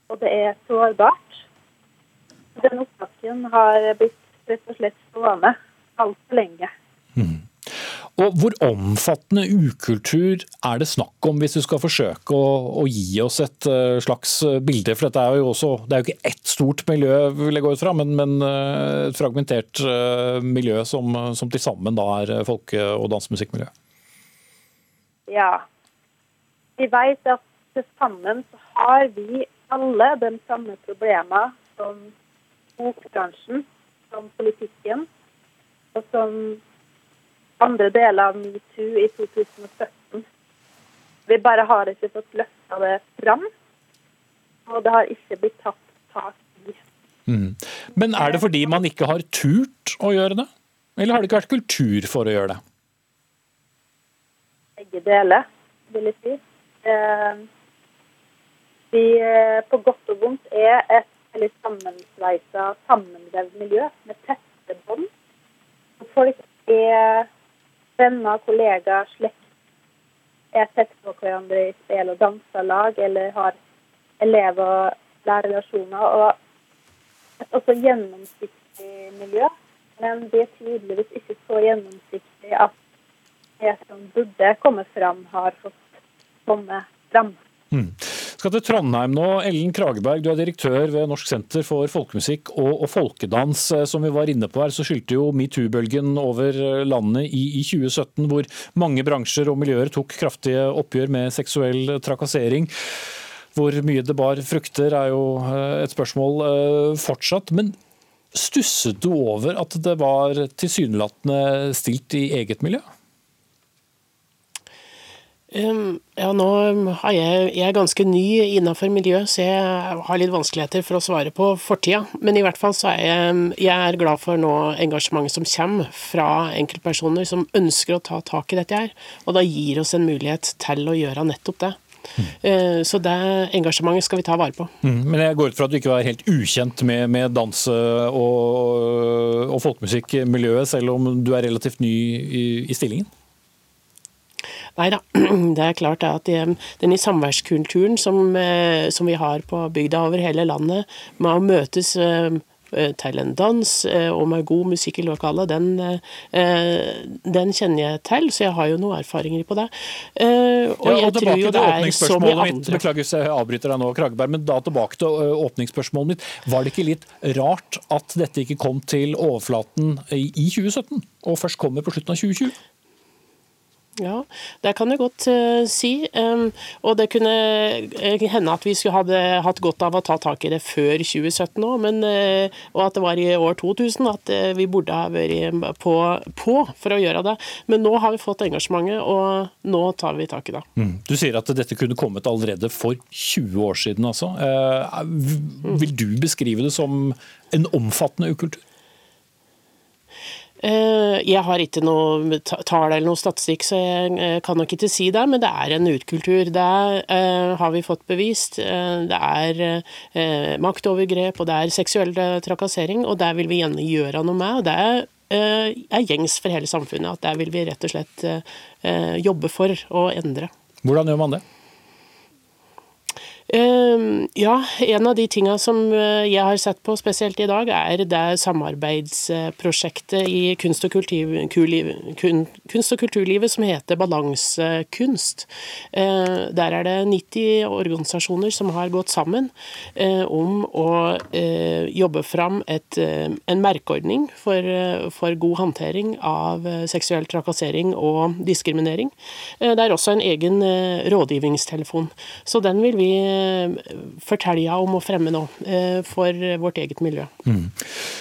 og det er sårbart. Den opptaken har blitt rett og slett stående altfor lenge. Mm. Og Hvor omfattende ukultur er det snakk om, hvis du skal forsøke å, å gi oss et uh, slags bilde? For dette er jo også, Det er jo ikke ett stort miljø, vil jeg gå ut fra, men, men uh, et fragmentert miljø som, som til sammen da er folke- og dansemusikkmiljø. Ja. Vi vet at til sammen har vi alle de samme problemene som bokbransjen, som politikken og som andre deler av metoo i 2017. Vi bare har ikke fått løfta det fram, og det har ikke blitt tatt tak i. Mm. Men er det fordi man ikke har turt å gjøre det, eller har det ikke vært kultur for å gjøre det? Begge deler, vil jeg si. Eh, vi eh, på godt og vondt er et veldig sammensveisa, sammenvevd miljø med tette bånd. Folk er venner, kollegaer, slekt er tett på hverandre i spill- og danselag, eller har elev- og lærerrelasjoner. Og et også gjennomsiktig miljø. Men det er tydeligvis ikke så gjennomsiktig at det som burde komme fram, har fått komme fram. Mm skal til Trondheim nå. Ellen Krageberg, du er direktør ved Norsk senter for folkemusikk og, og folkedans. Eh, som vi var inne på her, så skyldte jo metoo-bølgen over eh, landet i, i, 2017, hvor mange bransjer og miljøer tok kraftige oppgjør med seksuell trakassering. Hvor mye det bar frukter, er jo eh, et spørsmål fortsatt. Men stusset du over at det var tilsynelatende stilt i eget miljø? Ja, nå er jeg, jeg er ganske ny innenfor miljøet, så jeg har litt vanskeligheter for å svare på fortida. Men i hvert fall så er jeg, jeg er glad for nå engasjementet som kommer fra enkeltpersoner som ønsker å ta tak i dette her. Og da gir oss en mulighet til å gjøre nettopp det. Mm. Så det engasjementet skal vi ta vare på. Mm, men jeg går ut fra at du ikke var helt ukjent med, med dans og, og folkemusikkmiljøet, selv om du er relativt ny i, i stillingen? Nei da, det er klart at den i samværskulturen som, eh, som, vi har på bygda over hele landet, med å møtes eh, eh, til en dans og med god musikk i lokalet, den, den, kjenner jeg til, så jeg har jo noen erfaringer på det. Og ja, og er så mye andre Beklager hvis jeg avbryter deg nå, Krageberg, men da tilbake til åpningsspørsmålet mitt. Var det ikke litt rart at dette ikke kom til overflaten i 2017, og først kommer på slutten av 2020? Ja, det kan jeg godt uh, si. Og det kunne uh, hende at vi skulle hadde hatt godt av å ta tak i det før 2017 òg, uh, og at det var i år 2000 at vi burde ha vært på, på, for å gjøre det. Men nå har vi fått engasjementet, og nå tar vi tak i det. Mm. Du sier at dette kunne kommet allerede for 20 år siden, altså. vil du beskrive det som en omfattende ukultur? Eh, jeg har ikke noe tall eller noe statistikk, så jeg eh, kan nok ikke si det, men det er en utkultur. Det uh, har vi fått bevist. Det er maktovergrep, og det er seksuell trakassering, og det vil vi gjerne gjøre noe med. og det er er gjengs for hele samfunnet. At der vil vi rett og slett jobbe for å endre. Hvordan gjør man det? Ehm, ja, en av de tingene som eh, jeg har sett på spesielt i dag, er det samarbeidsprosjektet i kunst og, kunst og kulturlivet som heter Balansekunst. Eh, der er det 90 organisasjoner som har gått sammen eh, om å jobbe fram et, en merkeordning for, for god håndtering av seksuell trakassering og diskriminering. Det er også en egen rådgivningstelefon. Så den vil vi fortelle om å fremme nå, eh, for vårt eget miljø. Mm.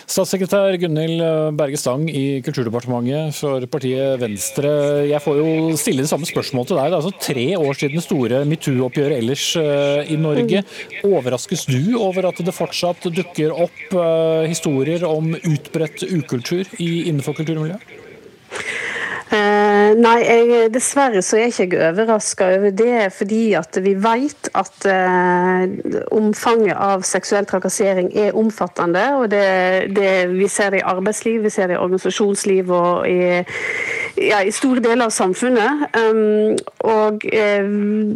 Statssekretær Gunhild Berge Stang i Kulturdepartementet for partiet Venstre. Jeg får jo stille det samme spørsmålet til deg. Det er altså tre år siden det store metoo-oppgjøret ellers eh, i Norge. Mm. Overraskes du over at det fortsatt dukker opp eh, historier om utbredt ukultur innenfor kulturmiljøet? Uh, nei, jeg, dessverre så er jeg ikke overraska over det, fordi at vi vet at eh, omfanget av seksuell trakassering er omfattende. og det, det, Vi ser det i arbeidsliv, vi ser det i organisasjonsliv og i, ja, i store deler av samfunnet. Um, og eh,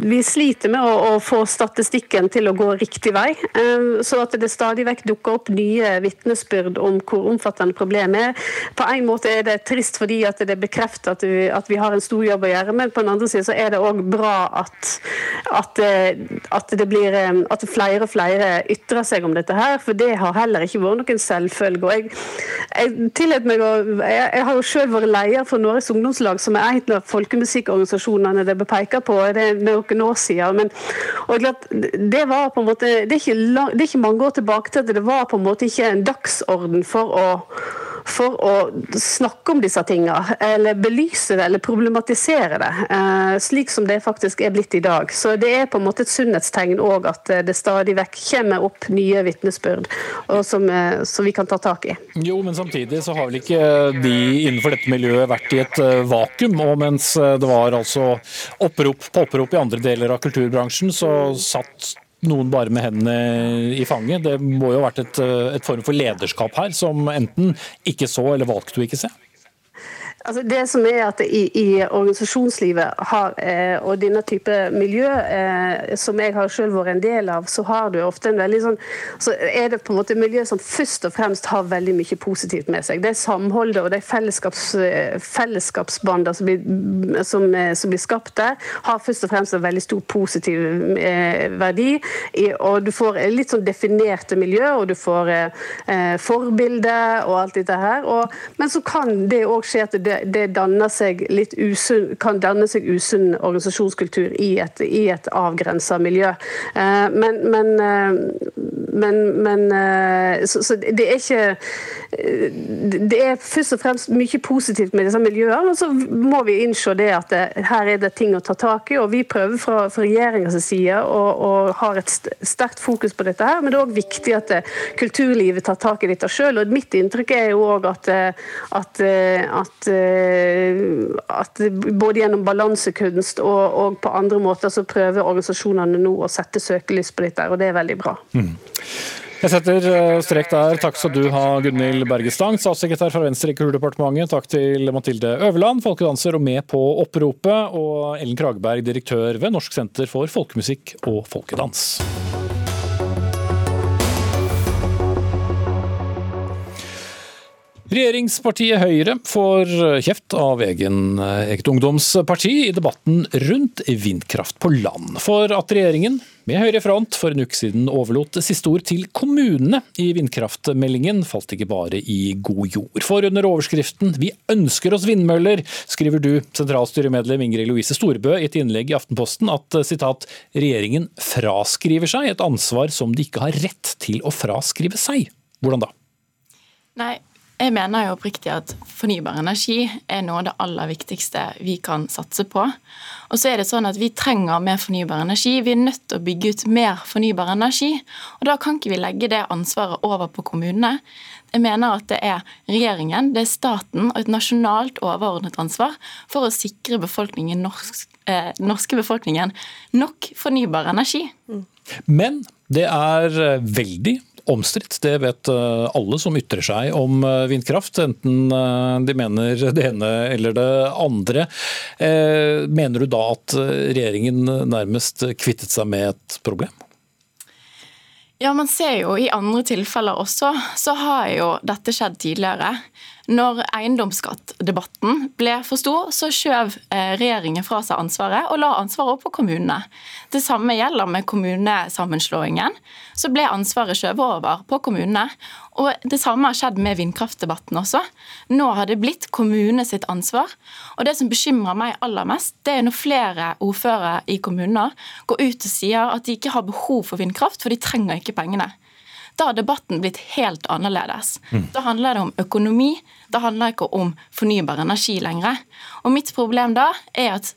vi sliter med å, å, få statistikken til å gå riktig vei. Um, så at det stadig vekk dukker opp nye vitnesbyrd om hvor omfattende problemet er. På en måte er det trist fordi at det bekrefter at, vi, at vi har en stor jobb å gjøre, men på den andre siden så er det òg bra at, at, at, det blir, at flere og flere ytrer seg om dette her. For det har heller ikke vært noen selvfølge. Og jeg, jeg, meg å, jeg, jeg har jo selv vært leder for Norges ungdomslag, som er en av folkemusikkorganisasjonene det ble pekt på. Det er noen år siden. Men, og det var på en måte, det er, ikke, det er ikke mange år tilbake til at det var på en måte ikke en dagsorden for å for å snakke om disse tingene, eller belyse det eller problematisere det, eh, slik som det faktisk er blitt i dag. Så det er på en måte et sunnhetstegn òg at eh, det stadig vekk kommer opp nye vitnesbyrd som, eh, som, vi kan ta tak i. Jo, men samtidig så har vel ikke de innenfor dette miljøet vært i et vakuum. Og mens det var altså opprop på opprop i andre deler av kulturbransjen, så satt noen bare med hendene i fanget. Det må jo ha vært et, et form for lederskap her, som enten ikke så eller valgte å ikke se? Altså det som er at I, i organisasjonslivet har, eh, og denne type miljø, eh, som jeg har selv vært en del av, så har du ofte en veldig sånn så er det på en måte miljø som først og fremst har veldig mye positivt med seg. Det er samholdet og de fellesskaps, eh, fellesskapsbander som blir, som, eh, som blir, skapt der, har først og fremst en veldig stor positiv eh, verdi. I, og Du får litt sånn definerte miljø, og du får eh, forbilder og alt dette her. Og, men så kan det òg skje at det det, danner seg usunn, kan danne seg usunn organisasjonskultur i et, i et avgrensa miljø. Eh, men, men, eh, men, men eh, så, så, det er ikke Det er først og fremst mye positivt med disse miljøene. Og så må vi innse det at det, her er det ting å ta tak i. Og vi prøver fra, fra regjeringens side og, og har et sterkt fokus på dette her. Men det er òg viktig at kulturlivet tar tak i dette sjøl. Mitt inntrykk er jo òg at, at, at at både gjennom balansekunst og, og, på andre måter så prøver organisasjonene nå å sette søkelys på dette, og det er veldig bra. Mm. Jeg setter eh, strek der. Takk skal du ha, Gunhild Bergestang, statssekretær fra Venstre i Kulturdepartementet. Takk til Mathilde Øverland, folkedanser og med på oppropet, og Ellen Kragberg, direktør ved Norsk senter for folkemusikk og folkedans. Regjeringspartiet Høyre får kjeft av egen, eget ungdomsparti i debatten rundt vindkraft på land. For at regjeringen med Høyre front for en uke siden overlot siste ord til kommunene i vindkraftmeldingen, falt ikke bare i god jord. For under overskriften 'Vi ønsker oss vindmøller', skriver du, sentralstyremedlem Ingrid Louise Storebø, i et innlegg i Aftenposten at citat, 'regjeringen fraskriver seg et ansvar som de ikke har rett til å fraskrive seg'. Hvordan da? Nei, jeg mener jo oppriktig at fornybar energi er noe av det aller viktigste vi kan satse på. Og så er det sånn at Vi trenger mer fornybar energi. Vi er nødt til å bygge ut mer fornybar energi. og Da kan ikke vi legge det ansvaret over på kommunene. Jeg mener at det er regjeringen, det er staten og et nasjonalt overordnet ansvar for å sikre befolkningen, norsk, eh, norske befolkningen nok fornybar energi. Men det er veldig omstridt. Det vet eh, alle som ytrer seg om eh, vindkraft, enten eh, de mener det ene eller det andre. Mener du da at regjeringen nærmest kvittet seg med et problem? Ja, Man ser jo i andre tilfeller også, så har jo dette skjedd tidligere. Når eiendomsskattdebatten ble for stor, så skjøv eh, regjeringen fra seg ansvaret og la ansvaret opp på kommunene. Det samme gjelder med kommunesammenslåingen. Så ble ansvaret skjøvet over på kommunene. Og Det samme har skjedd med vindkraftdebatten også. Nå har det blitt kommunene sitt ansvar. Og Det som bekymrer meg aller mest, det er når flere ordførere i kommuner går ut og sier at de ikke har behov for vindkraft, for de trenger ikke pengene. Da har debatten blitt helt annerledes. Mm. Da handler det om økonomi, da handler det ikke om fornybar energi lenger. Og mitt problem da er at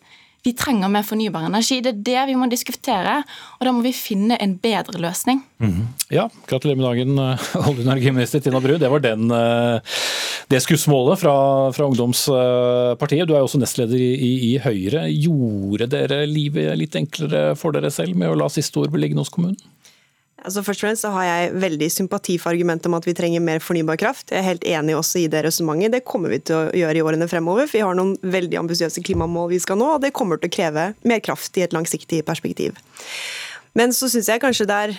vi trenger mer fornybar energi. Det er det vi må diskutere, og da må vi finne en bedre løsning. Mm. Ja, gratulerer med dagen, eh, olje- og energiminister Tina Bru. Det var den, eh, det skussmålet fra, fra, ungdomspartiet. Du er jo også nestleder i, i, Høyre. Gjorde dere livet litt enklere for dere selv med å la siste ord bli liggende hos kommunen? Altså først og fremst så har jeg veldig sympati for argumentet om at vi trenger mer fornybar kraft. Jeg er helt enig også i det resonnementet. Det kommer vi til å gjøre i årene fremover. For vi har noen veldig ambisiøse klimamål vi skal nå, og det kommer til å kreve mer kraft i et langsiktig perspektiv. Men så syns jeg kanskje det er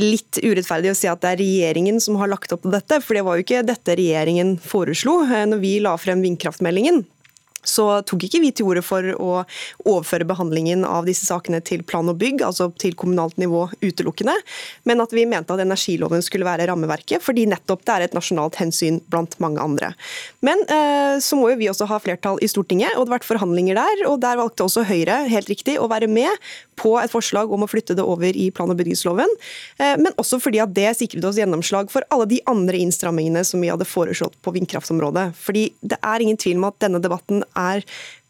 litt urettferdig å si at det er regjeringen som har lagt opp til dette, for det var jo ikke dette regjeringen foreslo eh, når vi la frem vindkraftmeldingen. Så tok ikke vi til orde for å overføre behandlingen av disse sakene til plan og bygg, altså til kommunalt nivå utelukkende, men at vi mente at energiloven skulle være rammeverket, fordi nettopp det er et nasjonalt hensyn blant mange andre. Men eh, så må jo vi også ha flertall i Stortinget, og det har vært forhandlinger der, og der valgte også Høyre helt riktig å være med på et forslag om å flytte det over i plan- og bygningsloven, eh, men også fordi at det sikret oss gjennomslag for alle de andre innstrammingene som vi hadde foreslått på vindkraftområdet. Fordi det er ingen tvil om at denne debatten er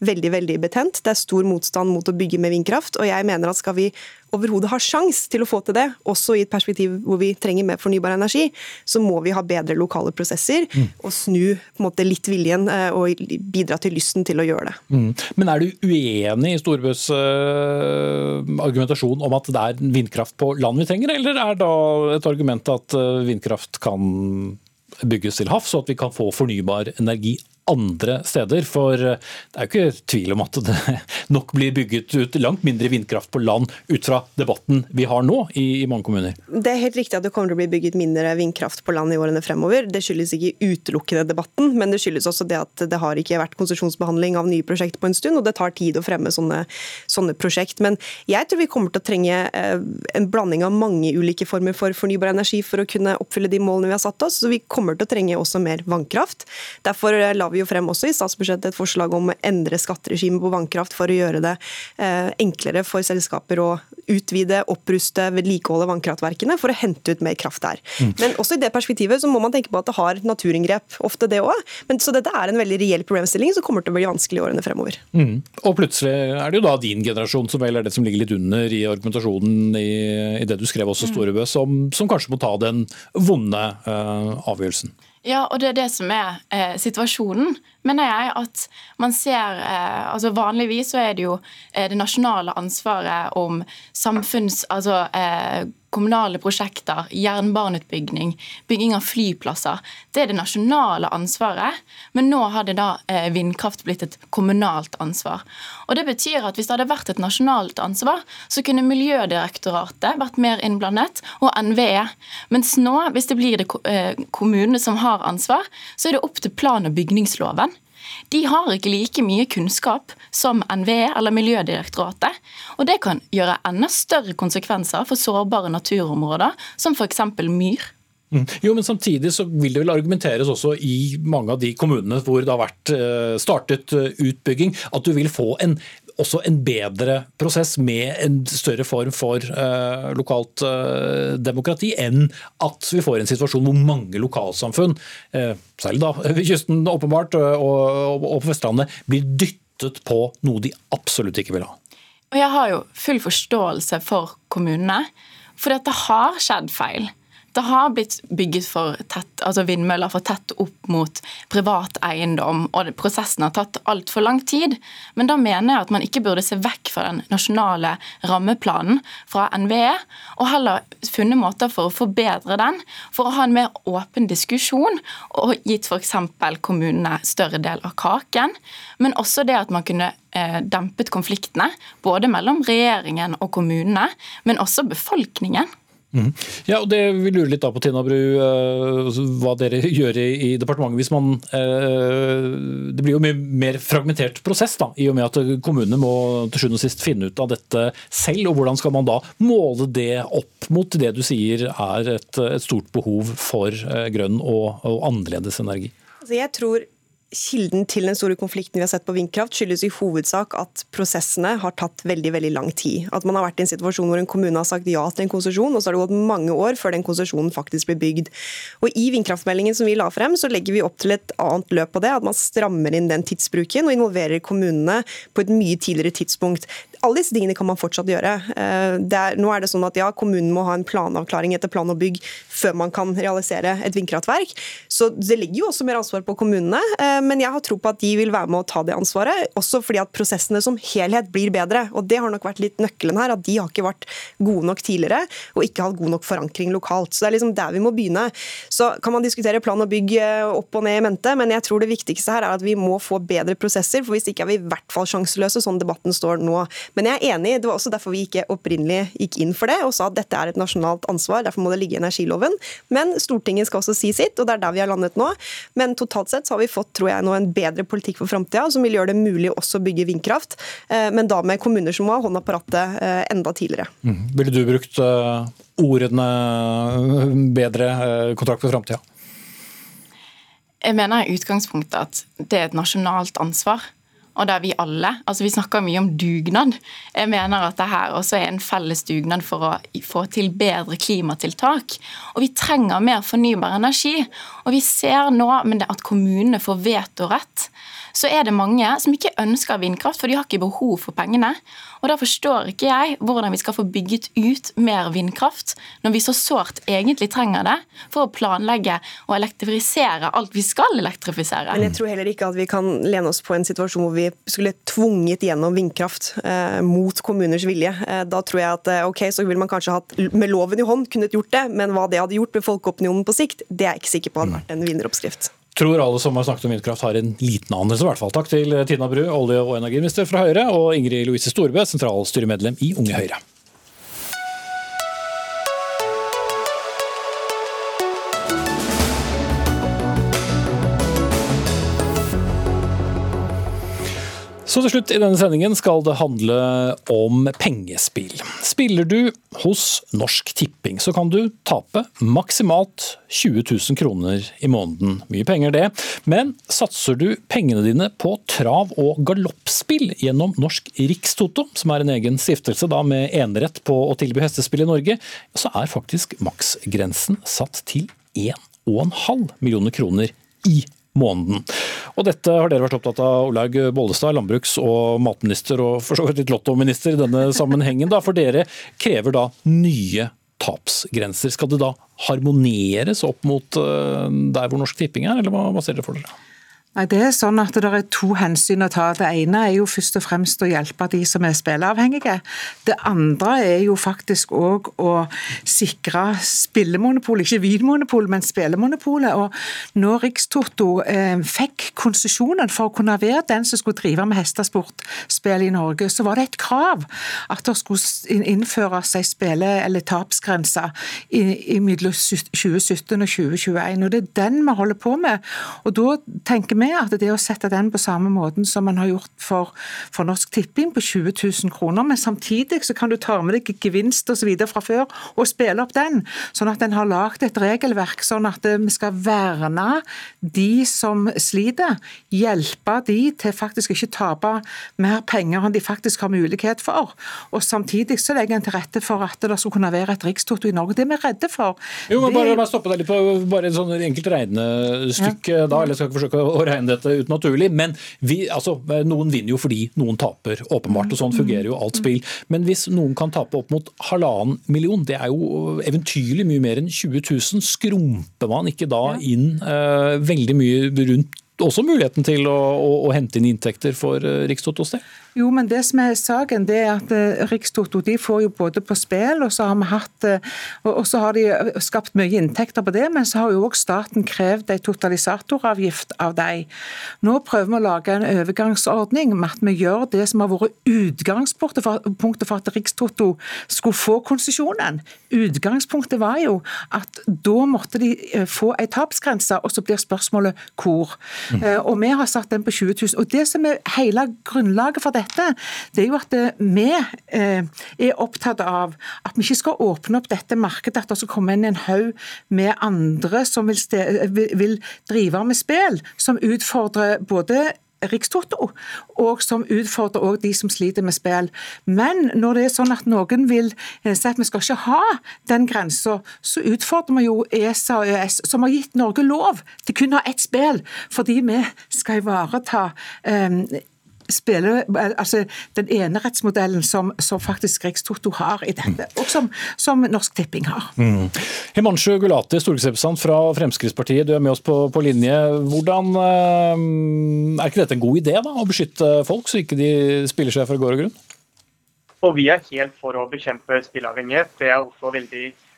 veldig veldig betent. Det er stor motstand mot å bygge med vindkraft. og jeg mener at Skal vi overhodet ha sjans til å få til det, også i et perspektiv hvor vi trenger mer fornybar energi, så må vi ha bedre lokale prosesser mm. og snu måte litt viljen eh, og bidra til lysten til å gjøre det. Mm. Men er du uenig i Storbøs uh, argumentasjon om at det er vindkraft på land vi trenger, eller er da et argument at uh, vindkraft kan bygges til havs, og at vi kan få fornybar energi andre steder. For det er jo ikke tvil om at det nok blir bygget ut langt mindre vindkraft på land ut fra debatten vi har nå i, mange kommuner. Det er helt riktig at det kommer til å bli bygget mindre vindkraft på land i årene fremover. Det skyldes ikke utelukkende debatten, men det skyldes også det at det har ikke vært konsesjonsbehandling av nye prosjekt på en stund, og det tar tid å fremme sånne, sånne prosjekt. Men jeg tror vi kommer til å trenge eh, en blanding av mange ulike former for fornybar energi for å kunne oppfylle de målene vi har satt oss. Så vi kommer til å trenge også mer vannkraft. Derfor eh, la vi jo frem også i statsbudsjettet et forslag om å endre skatteregimet på vannkraft for å gjøre det eh, enklere for selskaper å utvide, oppruste, vedlikeholde vannkraftverkene for å hente ut mer kraft der. Mm. Men også i det perspektivet så må man tenke på at det har naturinngrep, ofte det òg. Så dette er en veldig reell problemstilling som kommer til å bli vanskelig i årene fremover. Mm. Og plutselig er det jo da din generasjon som vel er det som ligger litt under i argumentasjonen i, i det du skrev også, Storebø, som, som kanskje må ta den vonde uh, avgjørelsen. Ja, og det er det som er eh, situasjonen, mener jeg. At man ser eh, altså Vanligvis så er det jo eh, det nasjonale ansvaret om samfunns... Altså eh, kommunale prosjekter, jernbaneutbygging, bygging av flyplasser. Det er det nasjonale ansvaret, men nå har det da eh, vindkraft blitt et kommunalt ansvar. Og Det betyr at hvis det hadde vært et nasjonalt ansvar, så kunne Miljødirektoratet vært mer innblandet, og NVE. Mens nå, hvis det blir det eh, kommunene som har ansvar, så er det opp til plan- og bygningsloven. De har ikke like mye kunnskap som NVE eller Miljødirektoratet. Og det kan gjøre enda større konsekvenser for sårbare naturområder, som f.eks. myr. Mm. Jo, men Samtidig så vil det vel argumenteres også i mange av de kommunene hvor det har vært eh, startet eh, utbygging, at du vil få en også en bedre prosess med en større form for uh, lokalt uh, demokrati, enn at vi får en situasjon hvor mange lokalsamfunn, uh, særlig da ved kysten åpenbart, og, og på Vestlandet, blir dyttet på noe de absolutt ikke vil ha. Og Jeg har jo full forståelse for kommunene, for dette har skjedd feil. Det har blitt bygget for tett, altså vindmøller for tett opp mot privat eiendom, og prosessen har tatt altfor lang tid. Men da mener jeg at man ikke burde se vekk fra den nasjonale rammeplanen fra NVE, og heller funnet måter for å forbedre den, for å ha en mer åpen diskusjon, og gitt f.eks. kommunene større del av kaken. Men også det at man kunne eh, dempet konfliktene, både mellom regjeringen og kommunene, men også befolkningen. Mm. Ja, og det Vi lurer litt da på Tina Bru, uh, hva dere gjør i, i departementet. hvis man, eh, Det blir jo mye mer fragmentert prosess, da, i og med at kommunene må til sjuende og sist finne ut av dette selv. og Hvordan skal man da måle det opp mot det du sier er et, et stort behov for uh, grønn og, og annerledes energi? Altså jeg tror Kilden til den store konflikten vi har sett på vindkraft, skyldes i hovedsak at prosessene har tatt veldig veldig lang tid. At man har vært i en situasjon hvor en kommune har sagt ja til en konsesjon, og så har det gått mange år før den konsesjonen faktisk blir bygd. Og I vindkraftmeldingen som vi la frem, så legger vi opp til et annet løp på det. At man strammer inn den tidsbruken og involverer kommunene på et mye tidligere tidspunkt alle disse tingene kan man fortsatt gjøre. Eh, er, nå er det sånn at ja, Kommunen må ha en planavklaring etter plan og bygg før man kan realisere et vindkraftverk. Så Det ligger jo også mer ansvar på kommunene, eh, men jeg har tro på at de vil være med å ta det ansvaret. Også fordi at prosessene som helhet blir bedre. og Det har nok vært litt nøkkelen her. At de har ikke vært gode nok tidligere og ikke hatt god nok forankring lokalt. Så Det er liksom der vi må begynne. Så kan man diskutere plan og bygg eh, opp og ned i mente, men jeg tror det viktigste her er at vi må få bedre prosesser. for Hvis ikke er vi i hvert fall sjanseløse, sånn debatten står nå Men jeg er enig, det var også derfor vi ikke opprinnelig gikk inn for det, og sa at dette er et nasjonalt ansvar, derfor må det ligge i energiloven. Men Stortinget skal også si sitt, og det er der vi har landet nå. Men totalt sett så har vi fått tror jeg, nå en bedre politikk for framtida, som vil gjøre det mulig også å bygge vindkraft, eh, men da med kommuner som må ha hånda på rattet eh, enda tidligere. Mm. Ville du brukt uh, ordene bedre kontrakt for framtida? Jeg mener i utgangspunktet at det er et nasjonalt ansvar og der vi alle altså Vi snakker mye om dugnad. Jeg mener at det her også er en felles dugnad for å få til bedre klimatiltak. Og vi trenger mer fornybar energi. Og vi ser nå at kommunene får vetorett så er det mange som ikke ønsker vindkraft, for de har ikke behov for pengene. Og Da forstår ikke jeg hvordan vi skal få bygget ut mer vindkraft, når vi så sårt egentlig trenger det for å planlegge og elektrifisere alt vi skal elektrifisere. Men jeg tror heller ikke at vi kan lene oss på en situasjon hvor vi skulle tvunget gjennom vindkraft eh, mot kommuners vilje. Eh, da tror jeg at eh, ok, så ville man kanskje hatt med loven i hånd kunnet gjort det, men hva det hadde gjort med folkeopinionen på sikt, det er jeg ikke sikker på hadde vært en vinneroppskrift tror alle som har snakket om vindkraft har en liten anelse, i hvert fall. Takk til Tina Bru, olje- og energiminister fra Høyre, og Ingrid Louise Storebø, sentralstyremedlem i Unge Høyre. Så til slutt i denne sendingen skal det handle om pengespill. Spiller du hos Norsk Tipping, så kan du tape maksimalt 20 000 kroner i måneden. Mye penger det. Men satser du pengene dine på trav- og galoppspill gjennom Norsk Rikstoto, som er en egen stiftelse da med enerett på å tilby hestespill i Norge, så er faktisk maksgrensen satt til 1,5 millioner kroner i måneden måneden. Og dette har dere vært opptatt av, Olaug Bollestad, landbruks- og matminister og for så vidt litt lottominister i denne sammenhengen. Da, for dere krever da nye tapsgrenser. Skal det da harmoneres opp mot eh, der hvor Norsk Tipping er, eller hva, hva ser dere for dere? Nei, det er sånn at det er to hensyn å ta. Det ene er jo først og fremst å hjelpe de som er spilleavhengige. Det andre er jo faktisk òg å sikre spillemonopolet, ikke vinmonopol, men spillemonopolet. Og når Rikstoto eh, fikk konsesjonen for å kunne være den som skulle drive med hestesportspill i Norge, så var det et krav at det skulle innføres en spille- eller tapsgrense mellom 2017 og 2021. Og det er den vi holder på med. Og da tenker vi med at det å sette den på samme måten som man har gjort for, for Norsk Tipping, på 20 000 kroner, men samtidig så kan du ta med deg gevinst osv. fra før og spille opp den. Sånn at en har lagd et regelverk sånn at eh, vi skal verne de som sliter. Hjelpe de til faktisk ikke tape mer penger enn de faktisk har mulighet for. Og samtidig så legger en til rette for at det skal kunne være et rikstoto i Norge. Det er vi redde for. Jo, men bare, bare stoppe deg litt på bare et sånn enkelt regnestykke ja. da, eller skal ikke forsøke å regne dette ut naturlig. Men vi, altså, noen vinner jo fordi noen taper, åpenbart. og Sånn fungerer jo alt spill. Men hvis noen kan tape opp mot halvannen million, det er jo eventyrlig mye mer enn 20 000. Skrumper man ikke da inn uh, veldig mye rundt også muligheten til å, å, å hente inn inntekter for uh, Rikstotos del? Jo, men det som er saken, det er at uh, Rikstoto de får jo både på spill, og så har vi hatt uh, og så har de skapt mye inntekter på det, men så har jo òg staten krevd en totalisatoravgift av dem. Nå prøver vi å lage en overgangsordning med at vi gjør det som har vært utgangspunktet for, at Rikstoto skulle få konsesjonen. Utgangspunktet var jo at da måtte de få en tapsgrense, og så blir spørsmålet hvor. Mm. Og vi har satt den på 20 000. Og det som er hele grunnlaget for dette, det er jo at eh, vi eh, er opptatt av at vi ikke skal åpne opp dette markedet, at det skal komme inn en haug med andre som vil, vil drive med spill, som utfordrer både Rikstoto, og som utfordrer også de som sliter med spill. Men når det er sånn at noen vil eh, si at vi skal ikke ha den grensa, så utfordrer vi jo ESA og EØS, som har gitt Norge lov til kun å ha ett spill, fordi vi skal ivareta um, spiller, altså den enerettsmodellen som, som faktisk Rikstoto har i dette, og som, som Norsk Tipping har. Mm. Himanshu Gulati, stortingsrepresentant fra Fremskrittspartiet, du er med oss på, på linje. Hvordan, eh, Er ikke dette en god idé, da, å beskytte folk, så ikke de spiller seg for gård og grunn? Og Vi er helt for å bekjempe spilleavhengighet. Det er også veldig viktig.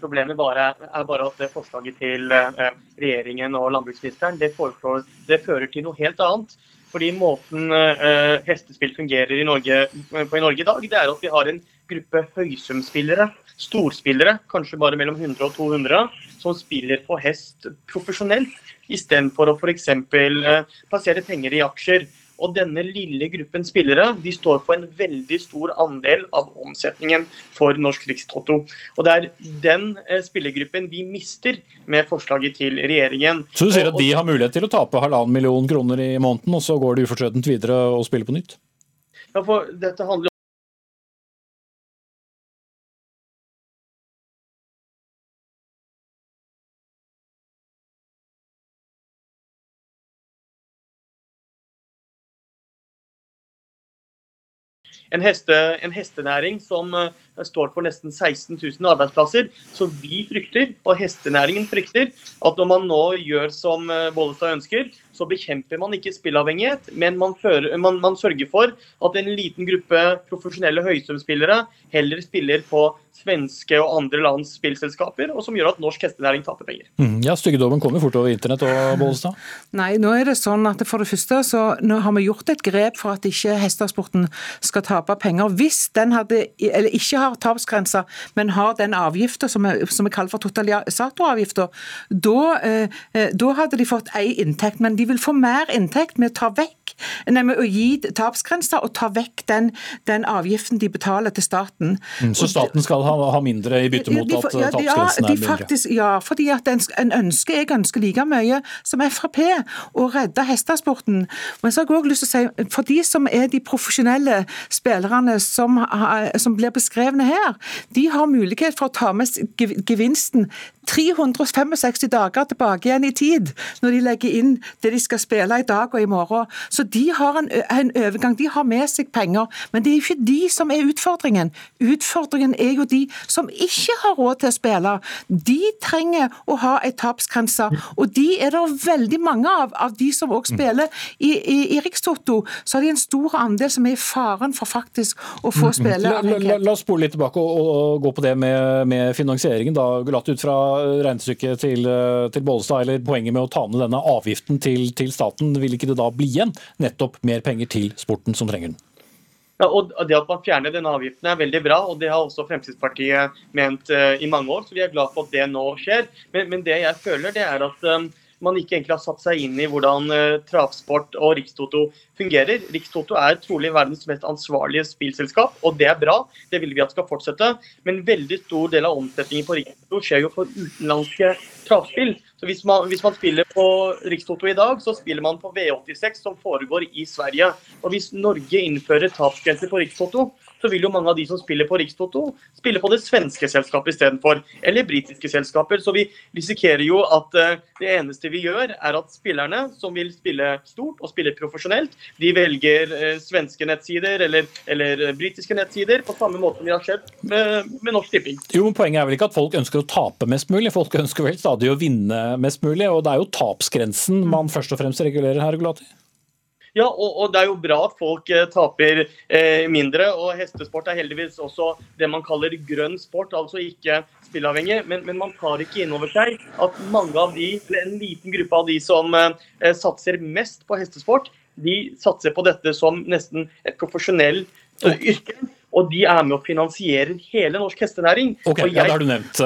Problemet bare er bare at det forslaget til eh, regjeringen og landbruksministeren det, foreslår, det fører til noe helt annet. Fordi måten eh, hestespill fungerer i Norge, på i Norge i dag, det er at vi har en gruppe høysumspillere, storspillere, kanskje bare mellom 100 og 200, som spiller på hest profesjonelt, istedenfor å f.eks. Eh, plassere penger i aksjer. Og denne lille gruppen spillere de står for en veldig stor andel av omsetningen for Norsk Rikstotto. Og det er den eh, spillergruppen vi mister med forslaget til regjeringen. Så du sier at de har mulighet til å tape halvannen million kroner i måneden, og så går det ufortrødent videre og spiller på nytt? Ja, for dette handler en, heste, en hestenæring som uh, står for nesten 16 000 arbeidsplasser. Så vi frykter, og hestenæringen frykter, at når man nå gjør som uh, Bollestad ønsker, så bekjemper man ikke spillavhengighet, men man, fører, man, man sørger for at en liten gruppe profesjonelle høysumspillere heller spiller på svenske og andre lands spillselskaper, og som gjør at norsk hestenæring taper penger. Mm, ja, Styggedommen kommer fort over internett og Bollestad? Nei, nå er det sånn at for det første så nå har vi gjort et grep for at ikke hestesporten skal tape penger. Hvis den hadde, eller ikke har tapsgrensa, men har den avgifta som, som, er kalt for totalisatoravgifta, da, eh, eh, da hadde de fått én inntekt. men de vil få mer inntekt med å ta vekk nemlig å gi tapsgrenser og ta vekk den, den, avgiften de betaler til staten. Mm, så staten skal ha, ha mindre i bytte mot at ja, tapsgrensen er mindre? Faktisk, ja, fordi at en, en ønsker jeg ganske like mye som Frp å redde hestesporten. Men så har jeg også lyst til å si, for de som er de profesjonelle spillerne som, som blir beskrevne her, de har mulighet for å ta med gevinsten 365 dager tilbake igjen i tid, når de legger inn det de skal spille i dag og i morgen. Så de har en, en, overgang, de har med seg penger. Men det er ikke de som er utfordringen. Utfordringen er jo de som ikke har råd til å spille. De trenger å ha en tapsgrense, og de er det veldig mange av, av de som også spiller i, i, i Rikstoto. Så har de en stor andel som er i faren for faktisk å få spille. La, la, la, la oss spole litt tilbake og, og, gå på det med, med finansieringen. da, Latt ut fra regnestykket til, til Bollestad, eller poenget med å ta ned denne avgiften til, til staten, vil ikke det da bli igjen nettopp mer penger til sporten som trenger den? Ja, og Det at man fjerner denne avgiften er veldig bra, og det har også Fremskrittspartiet ment uh, i mange år. Så vi er glad for at det nå skjer. Men, men det jeg føler, det er at um, man ikke egentlig har satt seg inn i hvordan uh, travsport og Rikstoto fungerer. Rikstoto er trolig verdens mest ansvarlige spillselskap, og det er bra. Det vil vi at skal fortsette. Men veldig stor del av omsetningen på Rikstoto skjer jo for utenlandske travspill. Så hvis man, hvis man, spiller på Rikstoto i dag, så spiller man på V86 som foregår i Sverige. Og hvis Norge innfører tapsgrenser på Rikstoto, så vil jo mange av de som spiller på Rikstoto, spille på det svenske selskapet istedenfor, eller britiske selskaper. Så vi risikerer jo at uh, det eneste vi gjør, er at spillerne som vil spille stort og spille profesjonelt, de velger uh, svenske nettsider eller, eller britiske nettsider, på samme måte som vi har skjedd med, med Norsk Tipping. Jo, men Poenget er vel ikke at folk ønsker å tape mest mulig, folk ønsker vel stadig å vinne mest mulig. og Det er jo tapsgrensen man først og fremst regulerer her, Gulati? Ja, og, og, det er jo bra at folk eh, taper eh, mindre. Og hestesport er heldigvis også det man kaller grønn sport, altså ikke spillavhengig. Men, men man tar ikke inn over seg at mange av de, en liten gruppe av de som eh, satser mest på hestesport, de satser på dette som nesten et profesjonelt eh, yrke og de er med og finansierer hele norsk hestenæring. Ok, jeg, ja, Det har du nevnt.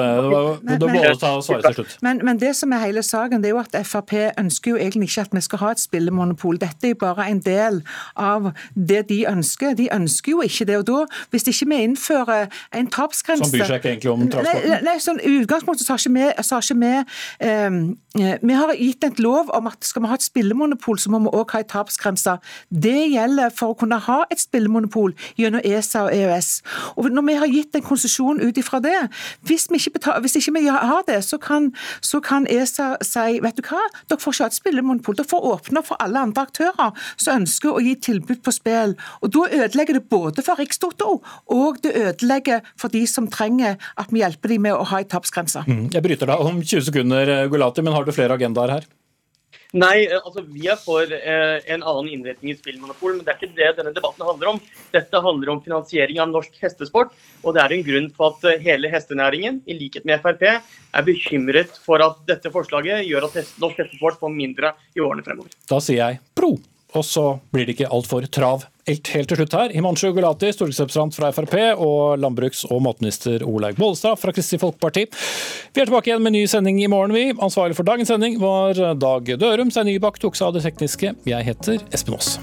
Men, du må ta svaret til slutt. Men, men, det som er hele saken, det er jo at Frp ønsker jo egentlig ikke at vi skal ha et spillemonopol. Dette er jo bare en del av det de ønsker. De ønsker jo ikke det. og da, Hvis ikke vi innfører en tapsgrense Som bryr seg ikke egentlig om travsporten? Nei, nei, sånn, utgangspunktet så har ikke vi, sa ikke vi um, Vi har gitt et lov om at skal vi ha et spillemonopol, så må vi òg ha en tapsgrense. Det gjelder for å kunne ha et spillemonopol gjennom ESA og EØS. Og Når vi har gitt en konsesjon ut ifra det, hvis, vi ikke, betaler, hvis ikke vi har det, så kan, så kan, ESA si vet du hva, dere får ikke ha et spillemonopol. Dere får åpne for alle andre aktører som ønsker å gi tilbud på spill. Og Da ødelegger det både for Rikstoto og det ødelegger for de som trenger at vi hjelper dem med å ha en tapsgrense. Mm. Jeg bryter deg om 20 sekunder, Gulati, men har du flere agendaer her? Nei, eh, altså vi er for eh, en annen innretning i spillmonopol, men det er ikke det denne debatten handler om. Dette handler om finansiering av norsk hestesport, og det er en grunn for at eh, hele hestenæringen, i likhet med Frp, er bekymret for at dette forslaget gjør at norsk hestesport får mindre i årene fremover. Da sier jeg pro, og så blir det ikke altfor trav. Helt, til slutt her, Himanshu Gulati, stortingsrepresentant fra Frp, og landbruks- og matminister Olaug Bollestad fra Kristelig Folkeparti. Vi er tilbake igjen med ny sending i morgen, vi. Ansvarlig for dagens sending var Dag Dørum. Stein Nybakk tok seg av det tekniske. Jeg heter Espen Aas.